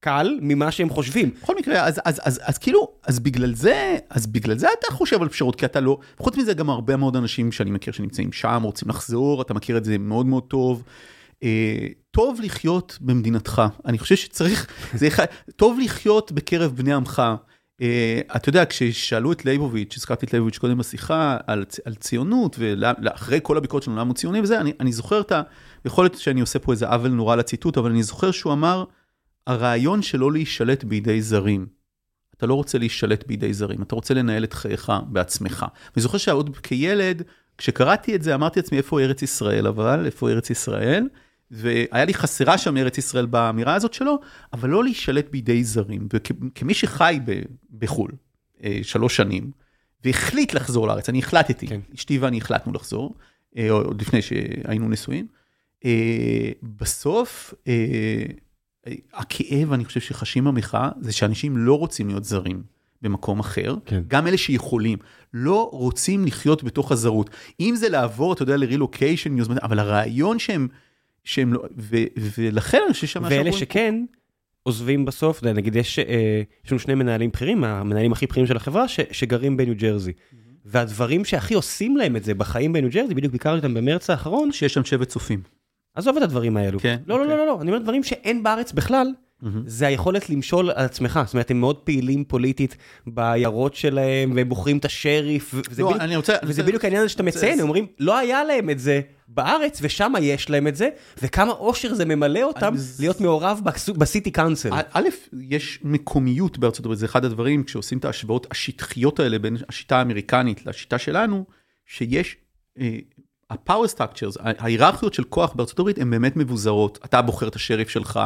קל ממה שהם חושבים. בכל מקרה, אז, אז, אז, אז כאילו, אז בגלל זה, אז בגלל זה אתה חושב על פשרות, כי אתה לא, חוץ מזה גם הרבה מאוד אנשים שאני מכיר שנמצאים שם, רוצים לחזור, אתה מכיר את זה מאוד מאוד טוב. אה, טוב לחיות במדינתך, אני חושב שצריך, זה אחד, טוב לחיות בקרב בני עמך. אה, אתה יודע, כששאלו את ליבוביץ', הזכרתי את ליבוביץ' קודם בשיחה, על, על ציונות, ואחרי כל הביקורת שלנו למה הוא ציוני וזה, אני, אני זוכר את ה... יכול להיות שאני עושה פה איזה עוול נורא לציטוט, אבל אני זוכר שהוא אמר, הרעיון שלא להישלט בידי זרים. אתה לא רוצה להישלט בידי זרים, אתה רוצה לנהל את חייך בעצמך. אני זוכר שעוד כילד, כשקראתי את זה, אמרתי לעצמי, איפה ארץ ישראל אבל? איפה ארץ ישראל? והיה לי חסרה שם ארץ ישראל באמירה הזאת שלו, אבל לא להישלט בידי זרים. וכמי שחי בחו"ל אה, שלוש שנים, והחליט לחזור לארץ, אני החלטתי, כן. אשתי ואני החלטנו לחזור, אה, עוד לפני שהיינו נשואים. אה, בסוף, הכאב, אני חושב שחשים במחאה, זה שאנשים לא רוצים להיות זרים במקום אחר, כן. גם אלה שיכולים, לא רוצים לחיות בתוך הזרות. אם זה לעבור, אתה יודע, לרילוקיישן, אבל הרעיון שהם, שהם לא, ו, ולכן אני חושב שמה ואלה שכן, עוזבים בסוף, נגיד יש, אה, יש לנו שני מנהלים בכירים, המנהלים הכי בכירים של החברה, ש, שגרים בניו ג'רזי. והדברים שהכי עושים להם את זה בחיים בניו ג'רזי, בדיוק ביקרתי אותם במרץ האחרון. שיש שם שבט צופים. עזוב את הדברים האלו. כן. לא, לא, לא, לא, לא, אני אומר דברים שאין בארץ בכלל. זה היכולת למשול על עצמך, זאת אומרת, הם מאוד פעילים פוליטית בעיירות שלהם, והם בוחרים את השריף, וזה, לא, בדיוק, אני רוצה, וזה בדיוק העניין הזה שאתה מציין, הם אומרים, לא היה להם את זה בארץ, ושם יש להם את זה, וכמה אושר זה ממלא אותם להיות מעורב בסיטי קאונסל. א', יש מקומיות בארצות הברית, זה אחד הדברים, כשעושים את ההשוואות השטחיות האלה בין השיטה האמריקנית לשיטה שלנו, שיש אה, ה power structures, ההיררכיות של כוח בארצות הברית הן באמת מבוזרות. אתה בוחר את השריף שלך,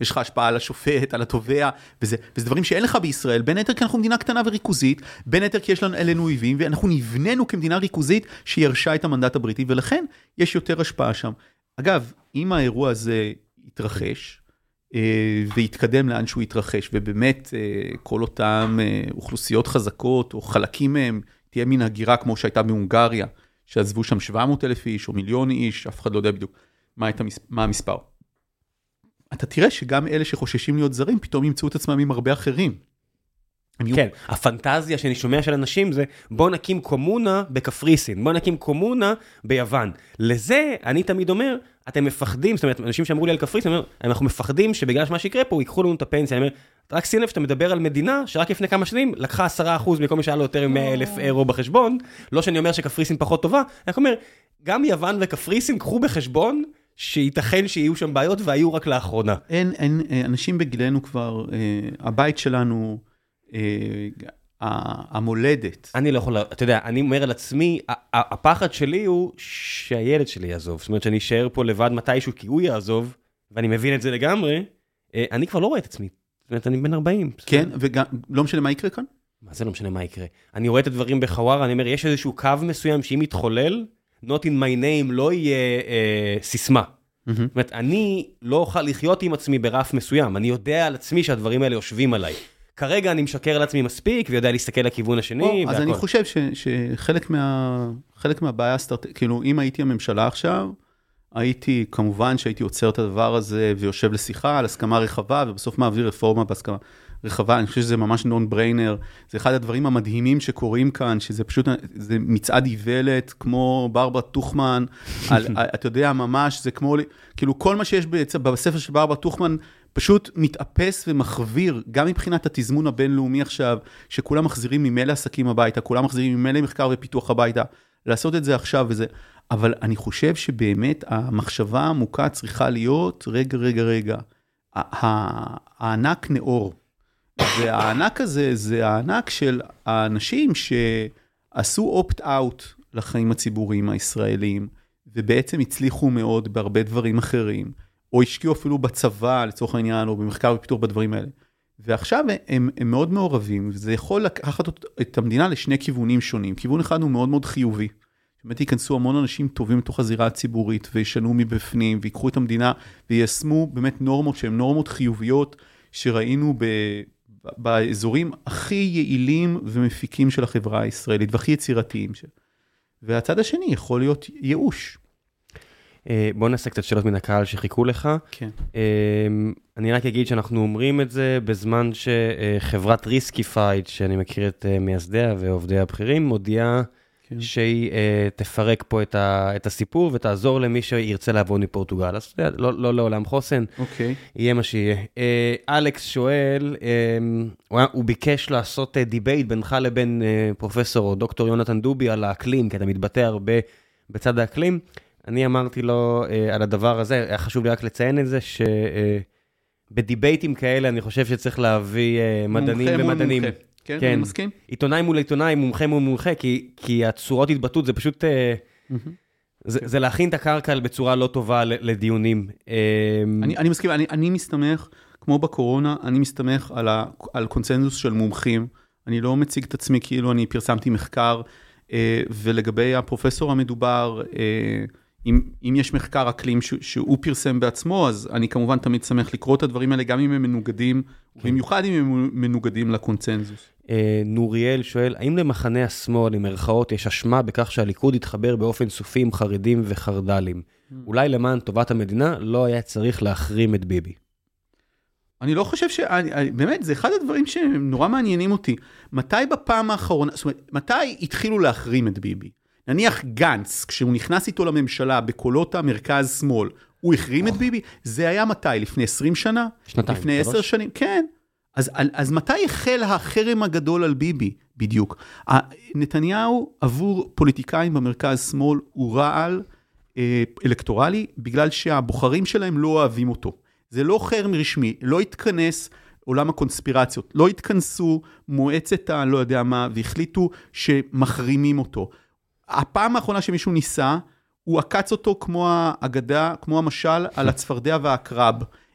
יש לך השפעה על השופט, על התובע, וזה, וזה דברים שאין לך בישראל, בין היתר כי אנחנו מדינה קטנה וריכוזית, בין היתר כי יש לנו אלינו אויבים, ואנחנו נבנינו כמדינה ריכוזית שירשה את המנדט הבריטי, ולכן יש יותר השפעה שם. אגב, אם האירוע הזה יתרחש, אה, ויתקדם לאן שהוא יתרחש, ובאמת אה, כל אותן אה, אוכלוסיות חזקות, או חלקים מהם, תהיה מין הגירה כמו שהייתה בהונגריה, שעזבו שם 700 אלף איש או מיליון איש, אף אחד לא יודע בדיוק מה, המס... מה המספר. אתה תראה שגם אלה שחוששים להיות זרים, פתאום ימצאו את עצמם עם הרבה אחרים. כן, הפנטזיה שאני שומע של אנשים זה בוא נקים קומונה בקפריסין, בוא נקים קומונה ביוון. לזה אני תמיד אומר, אתם מפחדים, זאת אומרת, אנשים שאמרו לי על קפריסין, אנחנו מפחדים שבגלל מה שיקרה פה ייקחו לנו את הפנסיה. אני אומר, רק שים לב שאתה מדבר על מדינה שרק לפני כמה שנים לקחה 10% מכל מי שהיה לו יותר מ-100 אלף אירו בחשבון, לא שאני אומר שקפריסין פחות טובה, אני אומר, גם יוון וקפריסין קחו בחשבון שייתכן שיהיו שם בעיות והיו רק לאחרונה. אין, אין, אה, אנשים בגילנו כבר, אה, הבית שלנו, אה, המולדת. אני לא יכול, אתה יודע, אני אומר על עצמי, הפחד שלי הוא שהילד שלי יעזוב. זאת אומרת שאני אשאר פה לבד מתישהו כי הוא יעזוב, ואני מבין את זה לגמרי, אני כבר לא רואה את עצמי זאת אומרת, אני בן 40. כן, וגם, לא משנה מה יקרה כאן? מה זה לא משנה מה יקרה? אני רואה את הדברים בחווארה, אני אומר, יש איזשהו קו מסוים שאם יתחולל, Not in my name לא יהיה אה, סיסמה. Mm-hmm. זאת אומרת, אני לא אוכל לחיות עם עצמי ברף מסוים, אני יודע על עצמי שהדברים האלה יושבים עליי. כרגע אני משקר על עצמי מספיק ויודע להסתכל לכיוון השני. או, אז אני חושב ש, שחלק מה, מהבעיה, הסטרט... כאילו, אם הייתי הממשלה עכשיו, הייתי, כמובן שהייתי עוצר את הדבר הזה ויושב לשיחה על הסכמה רחבה, ובסוף מעביר רפורמה בהסכמה רחבה. אני חושב שזה ממש נון בריינר. זה אחד הדברים המדהימים שקורים כאן, שזה פשוט, זה מצעד איוולת, כמו ברברה טוכמן, (laughs) על, אתה יודע, ממש, זה כמו, כאילו כל מה שיש בספר של ברברה טוכמן, פשוט מתאפס ומחוויר, גם מבחינת התזמון הבינלאומי עכשיו, שכולם מחזירים ממילא עסקים הביתה, כולם מחזירים ממילא מחקר ופיתוח הביתה, לעשות את זה עכשיו וזה. אבל אני חושב שבאמת המחשבה העמוקה צריכה להיות, רגע, רגע, רגע, הענק נאור. והענק הזה זה הענק של האנשים שעשו אופט-אאוט לחיים הציבוריים הישראליים, ובעצם הצליחו מאוד בהרבה דברים אחרים, או השקיעו אפילו בצבא, לצורך העניין, או במחקר ופיתוח בדברים האלה. ועכשיו הם, הם מאוד מעורבים, וזה יכול לקחת את המדינה לשני כיוונים שונים. כיוון אחד הוא מאוד מאוד חיובי. באמת ייכנסו המון אנשים טובים לתוך הזירה הציבורית וישנו מבפנים ויקחו את המדינה ויישמו באמת נורמות שהן נורמות חיוביות שראינו ב, באזורים הכי יעילים ומפיקים של החברה הישראלית והכי יצירתיים. שלה. והצד השני יכול להיות ייאוש. אה, בוא נעשה קצת שאלות מן הקהל שחיכו לך. כן. אה, אני רק אגיד שאנחנו אומרים את זה בזמן שחברת Riskified, שאני מכיר את אה, מייסדיה ועובדיה הבכירים, מודיעה כן. שהיא תפרק פה את הסיפור ותעזור למי שירצה לעבוד מפורטוגל. אז לא, לא לעולם חוסן, אוקיי. יהיה מה שיהיה. אלכס שואל, הוא ביקש לעשות debate בינך לבין פרופסור או דוקטור יונתן דובי על האקלים, כי אתה מתבטא הרבה בצד האקלים. אני אמרתי לו אה, על הדבר הזה, היה חשוב לי רק לציין את זה, שבדיבייטים אה, כאלה אני חושב שצריך להביא אה, מדענים ומדענים. מומחה. כן, כן, אני מסכים. עיתונאי מול עיתונאי, מומחה מול מומחה, כי, כי הצורות התבטאות זה פשוט... Mm-hmm. זה, זה להכין את הקרקע בצורה לא טובה לדיונים. אני, אני מסכים, אני, אני מסתמך, כמו בקורונה, אני מסתמך על, ה, על קונצנזוס של מומחים. אני לא מציג את עצמי כאילו אני פרסמתי מחקר, ולגבי הפרופסור המדובר, אם, אם יש מחקר אקלים ש, שהוא פרסם בעצמו, אז אני כמובן תמיד שמח לקרוא את הדברים האלה, גם אם הם מנוגדים, כן. במיוחד אם הם מנוגדים לקונצנזוס. אה, נוריאל שואל, האם למחנה השמאל, עם מירכאות, יש אשמה בכך שהליכוד התחבר באופן סופי עם חרדים וחרד"לים? Mm. אולי למען טובת המדינה לא היה צריך להחרים את ביבי. אני לא חושב ש... אני, באמת, זה אחד הדברים שנורא מעניינים אותי. מתי בפעם האחרונה, זאת אומרת, מתי התחילו להחרים את ביבי? נניח גנץ, כשהוא נכנס איתו לממשלה בקולות המרכז-שמאל, הוא החרים את ביבי? זה היה מתי? לפני 20 שנה? שנתיים. לפני 10 שנים? כן. אז, אז מתי החל החרם הגדול על ביבי? בדיוק. נתניהו עבור פוליטיקאים במרכז-שמאל הוא רעל אה, אלקטורלי, בגלל שהבוחרים שלהם לא אוהבים אותו. זה לא חרם רשמי, לא התכנס עולם הקונספירציות, לא התכנסו מועצת הלא יודע מה, והחליטו שמחרימים אותו. הפעם האחרונה שמישהו ניסה, הוא עקץ אותו כמו האגדה, כמו המשל על הצפרדע והעקרב.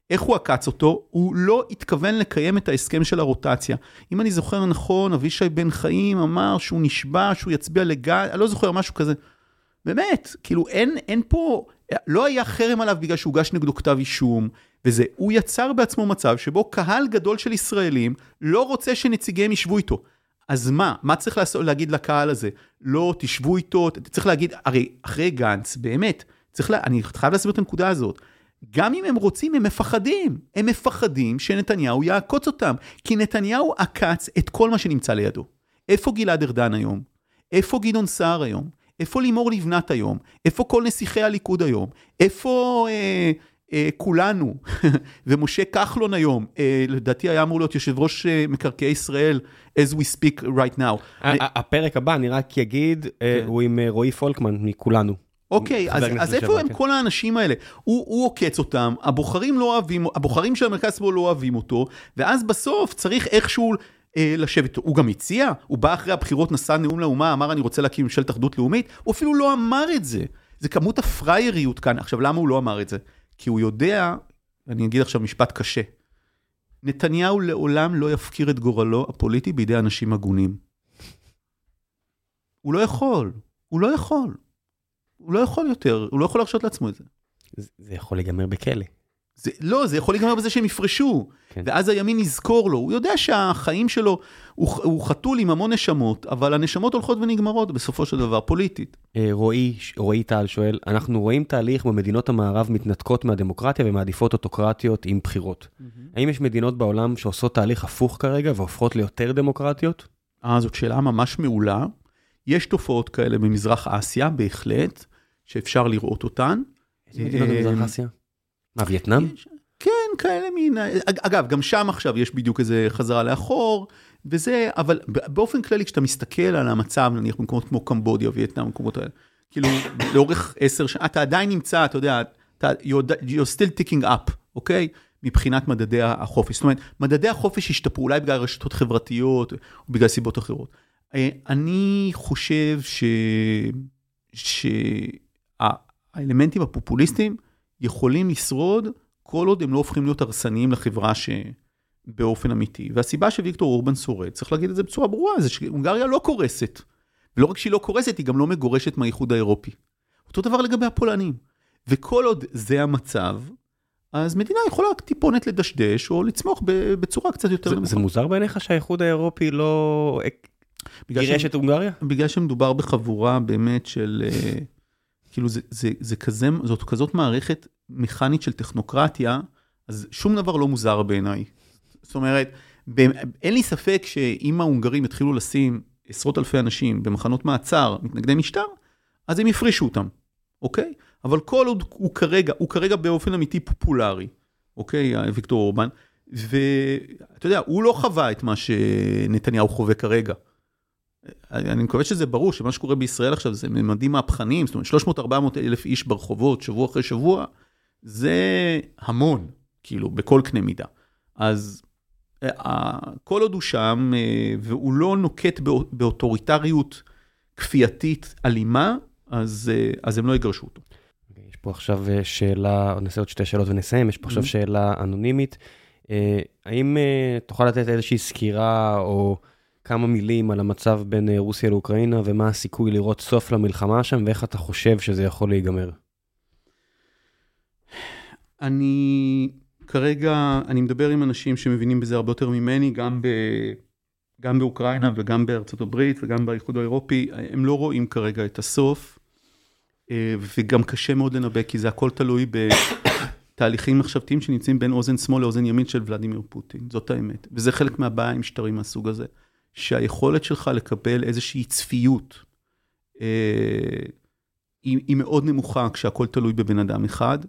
איך הוא עקץ אותו? הוא לא התכוון לקיים את ההסכם של הרוטציה. אם אני זוכר נכון, אבישי בן חיים אמר שהוא נשבע, שהוא יצביע לגל, אני לא זוכר, משהו כזה. באמת, כאילו אין, אין פה, לא היה חרם עליו בגלל שהוגש נגדו כתב אישום, וזה, הוא יצר בעצמו מצב שבו קהל גדול של ישראלים לא רוצה שנציגיהם ישבו איתו. אז מה? מה צריך לעשות, להגיד לקהל הזה? לא, תשבו איתו, צריך להגיד, הרי אחרי גנץ, באמת, צריך לה, אני חייב להסביר את הנקודה הזאת. גם אם הם רוצים, הם מפחדים. הם מפחדים שנתניהו יעקוץ אותם. כי נתניהו עקץ את כל מה שנמצא לידו. איפה גלעד ארדן היום? איפה גדעון סער היום? איפה לימור לבנת היום? איפה כל נסיכי הליכוד היום? איפה אה, כולנו, (laughs) ומשה כחלון היום, אה, לדעתי היה אמור להיות יושב ראש אה, מקרקעי ישראל, as we speak right now. הפרק הבא, אני רק אגיד, אה, כן. הוא עם אה, רועי פולקמן מכולנו. אוקיי, אז, אז איפה הם כן. כל האנשים האלה? הוא, הוא עוקץ אותם, הבוחרים לא אוהבים, הבוחרים של המרכז שמאל לא אוהבים אותו, ואז בסוף צריך איכשהו אה, לשבת. הוא גם הציע, הוא בא אחרי הבחירות, נשא נאום לאומה, אמר אני רוצה להקים ממשלת אחדות לאומית, הוא אפילו לא אמר את זה. זה כמות הפראייריות כאן. עכשיו, למה הוא לא אמר את זה? כי הוא יודע, אני אגיד עכשיו משפט קשה, נתניהו לעולם לא יפקיר את גורלו הפוליטי בידי אנשים הגונים. הוא לא יכול, הוא לא יכול. הוא לא יכול יותר, הוא לא יכול להרשות לעצמו את זה. זה, יכול להיגמר בכלא. זה, לא, זה יכול להיגמר בזה שהם יפרשו, כן. ואז הימין יזכור לו, הוא יודע שהחיים שלו, הוא, הוא חתול עם המון נשמות, אבל הנשמות הולכות ונגמרות בסופו של דבר, פוליטית. אה, רועי, רועי טל שואל, אנחנו רואים תהליך בו מדינות המערב מתנתקות מהדמוקרטיה ומעדיפות אוטוקרטיות עם בחירות. האם יש מדינות בעולם שעושות תהליך הפוך כרגע והופכות ליותר דמוקרטיות? אה, זאת שאלה ממש מעולה. יש תופעות כאלה במזרח אסיה, בהחלט, שאפשר לראות אותן. איזה מדינות אה, במזרח אסיה? מה, וייטנאם? כן, כאלה מין... אג- אגב, גם שם עכשיו יש בדיוק איזה חזרה לאחור, וזה, אבל באופן כללי, כשאתה מסתכל על המצב, נניח במקומות כמו קמבודיה, וייטנאם, במקומות האלה, כאילו, (coughs) לאורך עשר שנים, אתה עדיין נמצא, אתה יודע, אתה, you're, you're still ticking up, אוקיי? מבחינת מדדי החופש. זאת אומרת, מדדי החופש השתפרו, אולי בגלל רשתות חברתיות, או בגלל סיבות אחרות. אה, אני חושב ש... שהאלמנטים הפופוליסטיים יכולים לשרוד כל עוד הם לא הופכים להיות הרסניים לחברה שבאופן אמיתי. והסיבה שוויקטור אורבן שורד, צריך להגיד את זה בצורה ברורה, זה שהונגריה לא קורסת. ולא רק שהיא לא קורסת, היא גם לא מגורשת מהאיחוד האירופי. אותו דבר לגבי הפולנים. וכל עוד זה המצב, אז מדינה יכולה טיפונת לדשדש, או לצמוח בצורה קצת יותר נמוכה. זה מוזר בעיניך שהאיחוד האירופי לא בגלל גירש ש- את הונגריה? בגלל שמדובר בחבורה באמת של, אה, כאילו זה, זה, זה כזה, זאת כזאת מערכת מכנית של טכנוקרטיה, אז שום דבר לא מוזר בעיניי. זאת אומרת, אין לי ספק שאם ההונגרים יתחילו לשים עשרות אלפי אנשים במחנות מעצר, מתנגדי משטר, אז הם יפרישו אותם, אוקיי? אבל כל עוד הוא כרגע, הוא כרגע באופן אמיתי פופולרי, אוקיי, ויקטור אורבן, ואתה יודע, הוא לא חווה את מה שנתניהו חווה כרגע. אני מקווה שזה ברור שמה שקורה בישראל עכשיו זה ממדים מהפכניים, זאת אומרת 300-400 אלף איש ברחובות שבוע אחרי שבוע, זה המון, כאילו, בכל קנה מידה. אז אה, כל עוד הוא שם אה, והוא לא נוקט באו- באוטוריטריות כפייתית אלימה, אז, אה, אז הם לא יגרשו אותו. יש פה עכשיו שאלה, נעשה עוד שתי שאלות ונסיים, יש פה עכשיו Mhm. שאלה אנונימית. האם תוכל לתת איזושהי סקירה או כמה מילים על המצב בין אה, רוסיה לאוקראינה ומה הסיכוי לראות סוף למלחמה שם ואיך אתה חושב שזה יכול להיגמר? אני כרגע, אני מדבר עם אנשים שמבינים בזה הרבה יותר ממני, גם, ב, גם באוקראינה וגם בארצות הברית וגם באיחוד האירופי, הם לא רואים כרגע את הסוף, אה, וגם קשה מאוד לנבא, כי זה הכל תלוי בתהליכים מחשבתיים שנמצאים בין אוזן שמאל לאוזן ימין של ולדימיר פוטין, זאת האמת. וזה חלק מהבעיה עם משטרים מהסוג הזה, שהיכולת שלך לקבל איזושהי צפיות, אה, היא, היא מאוד נמוכה כשהכל תלוי בבן אדם אחד.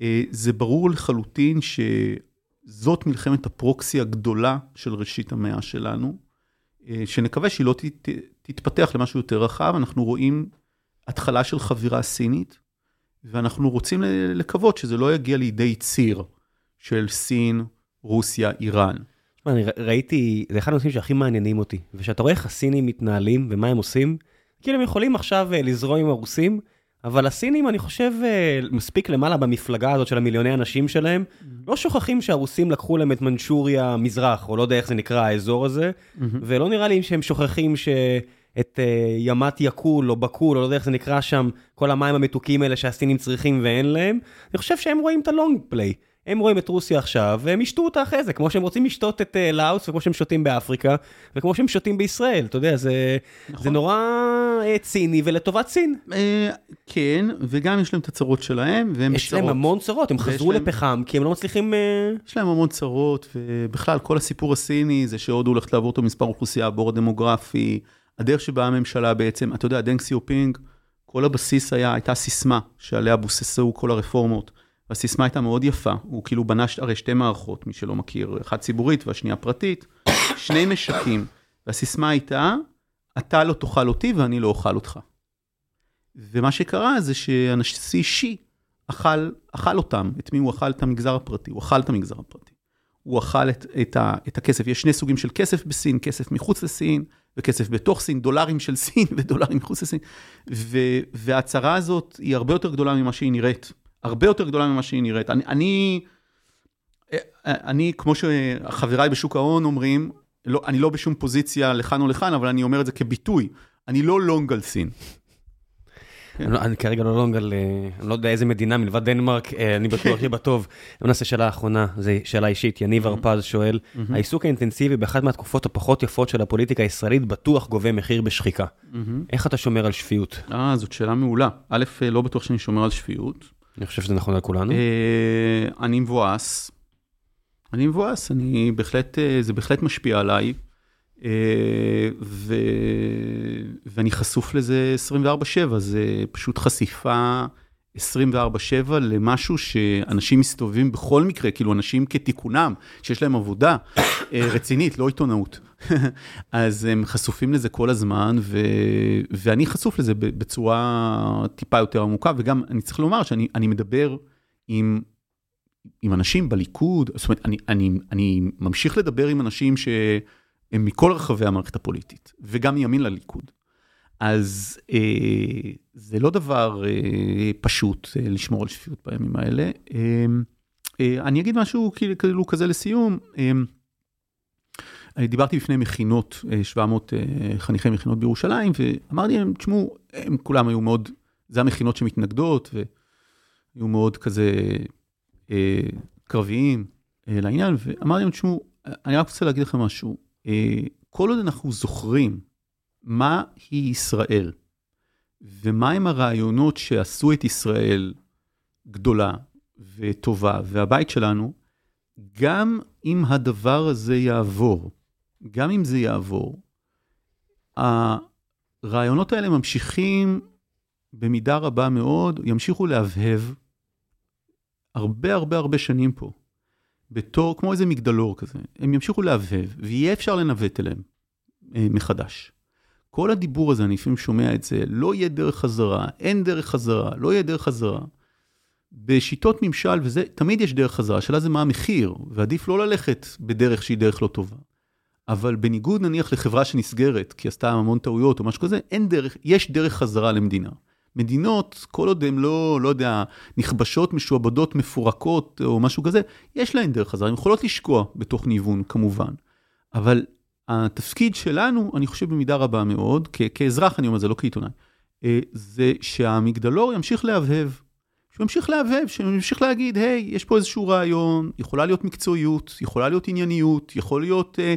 אה, זה ברור לחלוטין שזאת מלחמת הפרוקסי הגדולה של ראשית המאה שלנו, אה, שנקווה שהיא לא ת- ת- תתפתח למשהו יותר רחב. אנחנו רואים התחלה של חבירה סינית, ואנחנו רוצים לקוות שזה לא יגיע לידי ציר של סין, רוסיה, איראן. תשמע, אני ראיתי, זה אחד הנושאים שהכי מעניינים אותי, וכשאתה רואה איך הסינים מתנהלים ומה הם עושים, כאילו הם יכולים עכשיו אה, לזרום עם הרוסים, אבל הסינים, אני חושב, אה, מספיק למעלה במפלגה הזאת של המיליוני אנשים שלהם, לא שוכחים שהרוסים לקחו להם את מנצ'וריה מזרח, או לא יודע איך זה נקרא, האזור הזה, ולא נראה לי שהם שוכחים שאת אה, ימת יקול או בקול, או לא יודע איך זה נקרא שם, כל המים המתוקים האלה שהסינים צריכים ואין להם, אני חושב שהם רואים את הלונג פליי. הם רואים את רוסיה עכשיו, והם ישתו אותה אחרי זה, כמו שהם רוצים לשתות את אה, לאוס, וכמו שהם שותים באפריקה, וכמו שהם שותים בישראל, אתה יודע, זה, נכון. זה נורא אה, ציני ולטובת סין. אה, כן, וגם יש להם את הצרות שלהם, והם יש להם בצרות. המון צרות, הם חזרו להם- לפחם, כי הם לא מצליחים... אה, יש להם המון צרות, ובכלל, כל הסיפור הסיני זה שהודו הולכת לעבור אותו מספר אוכלוסייה, הבור הדמוגרפי, הדרך שבה הממשלה בעצם, אתה יודע, דנג שיאופינג, כל הבסיס היה, הייתה סיסמה שעליה בוססו כל הרפורמות. והסיסמה הייתה מאוד יפה, הוא כאילו בנה הרי שתי מערכות, מי שלא מכיר, אחת ציבורית והשנייה פרטית, (coughs) שני משקים, והסיסמה הייתה, אתה לא תאכל אותי ואני לא אוכל אותך. ומה שקרה זה שהנשיא שי אכל, אכל אותם, את מי הוא אכל? את המגזר הפרטי, הוא אכל את המגזר הפרטי. הוא אכל את, את, ה, את הכסף, יש שני סוגים של כסף בסין, כסף מחוץ לסין וכסף בתוך סין, דולרים של סין (laughs) ודולרים מחוץ לסין. ו, וההצהרה הזאת היא הרבה יותר גדולה ממה שהיא נראית, הרבה יותר גדולה ממה שהיא נראית. אני, אני, אני כמו שחבריי בשוק ההון אומרים, לא, אני לא בשום פוזיציה לכאן או לכאן, אבל אני אומר את זה כביטוי, אני לא לונג על סין. אני לא- אני כרגע לא לונג על, אה, אני לא יודע איזה מדינה מלבד דנמרק, אה, אני בטוח שיהיה בטוב. בוא נעשה שאלה אחרונה, זו שאלה אישית, יניב הרפז שואל, העיסוק האינטנסיבי באחת מהתקופות הפחות יפות של הפוליטיקה הישראלית בטוח גובה מחיר בשחיקה. איך אתה שומר על שפיות? אה, זאת שאלה מעולה. א', אה, לא בטוח שאני שומר על שפיות. אני חושב שזה נכון על כולנו. אה, אני מבואס. אני מבואס, אני בהחלט, אה, זה בהחלט משפיע עליי. אה, ו... ואני חשוף לזה 24/7, זה פשוט חשיפה 24/7 למשהו שאנשים מסתובבים בכל מקרה, כאילו אנשים כתיקונם, שיש להם עבודה רצינית, לא עיתונאות. אז הם חשופים לזה כל הזמן, ו... ואני חשוף לזה בצורה טיפה יותר עמוקה, וגם אני צריך לומר שאני אני מדבר עם, עם אנשים בליכוד, זאת אומרת, אני, אני, אני ממשיך לדבר עם אנשים שהם מכל רחבי המערכת הפוליטית, וגם מימין לליכוד. אז אה, זה לא דבר אה, פשוט אה, לשמור על שפיות בימים האלה. אה, אה, אני אגיד משהו כאילו, כאילו כזה לסיום. אה, דיברתי בפני מכינות, אה, 700 אה, חניכי מכינות בירושלים, ואמרתי להם, תשמעו, הם כולם היו מאוד, זה המכינות שמתנגדות, והיו מאוד כזה אה, קרביים אה, לעניין, ואמרתי להם, תשמעו, אני רק רוצה להגיד לכם משהו, אה, כל עוד אנחנו זוכרים מה היא ישראל, ומהם הרעיונות שעשו את ישראל גדולה וטובה, והבית שלנו, גם אם הדבר הזה יעבור, גם אם זה יעבור, הרעיונות האלה ממשיכים במידה רבה מאוד, ימשיכו להבהב הרבה הרבה הרבה שנים פה, בתור, כמו איזה מגדלור כזה, הם ימשיכו להבהב, ויהיה אפשר לנווט אליהם אה, מחדש. כל הדיבור הזה, אני לפעמים שומע את זה, לא יהיה דרך חזרה, אין דרך חזרה, לא יהיה דרך חזרה. בשיטות ממשל וזה, תמיד יש דרך חזרה, השאלה זה מה המחיר, ועדיף לא ללכת בדרך שהיא דרך לא טובה. אבל בניגוד נניח לחברה שנסגרת, כי עשתה המון טעויות או משהו כזה, אין דרך, יש דרך חזרה למדינה. מדינות, כל עוד הן לא, לא יודע, נכבשות, משועבדות, מפורקות או משהו כזה, יש להן דרך חזרה, הן יכולות לשקוע בתוך ניוון כמובן. אבל התפקיד שלנו, אני חושב במידה רבה מאוד, כ- כאזרח אני אומר זה, לא כעיתונאי, אה, זה שהמגדלור ימשיך להבהב. שהוא ימשיך להבהב, שהוא ימשיך להגיד, היי, יש פה איזשהו רעיון, יכולה להיות מקצועיות, יכולה להיות ענייניות, יכול להיות אה,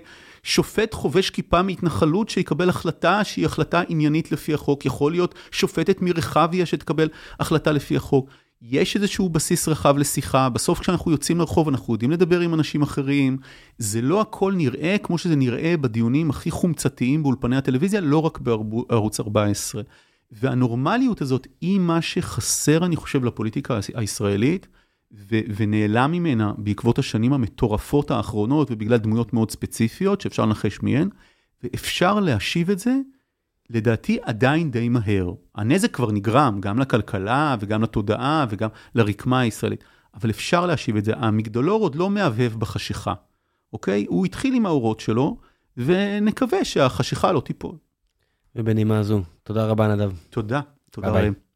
שופט חובש כיפה מהתנחלות שיקבל החלטה שהיא החלטה עניינית לפי החוק, יכול להיות שופטת מרחביה שתקבל החלטה לפי החוק. יש איזשהו בסיס רחב לשיחה, בסוף כשאנחנו יוצאים לרחוב אנחנו יודעים לדבר עם אנשים אחרים, זה לא הכל נראה כמו שזה נראה בדיונים הכי חומצתיים באולפני הטלוויזיה, לא רק בערוץ 14. והנורמליות הזאת היא מה שחסר, אני חושב, לפוליטיקה הישראלית, ו- ונעלם ממנה בעקבות השנים המטורפות האחרונות, ובגלל דמויות מאוד ספציפיות שאפשר לנחש מהן, ואפשר להשיב את זה, לדעתי, עדיין די מהר. הנזק כבר נגרם, גם לכלכלה וגם לתודעה וגם לרקמה הישראלית, אבל אפשר להשיב את זה. המגדלור עוד לא מהבהב בחשיכה, אוקיי? הוא התחיל עם האורות שלו, ונקווה שהחשיכה לא תיפול. ובנימה זו, תודה רבה נדב. תודה, תודה. רבה.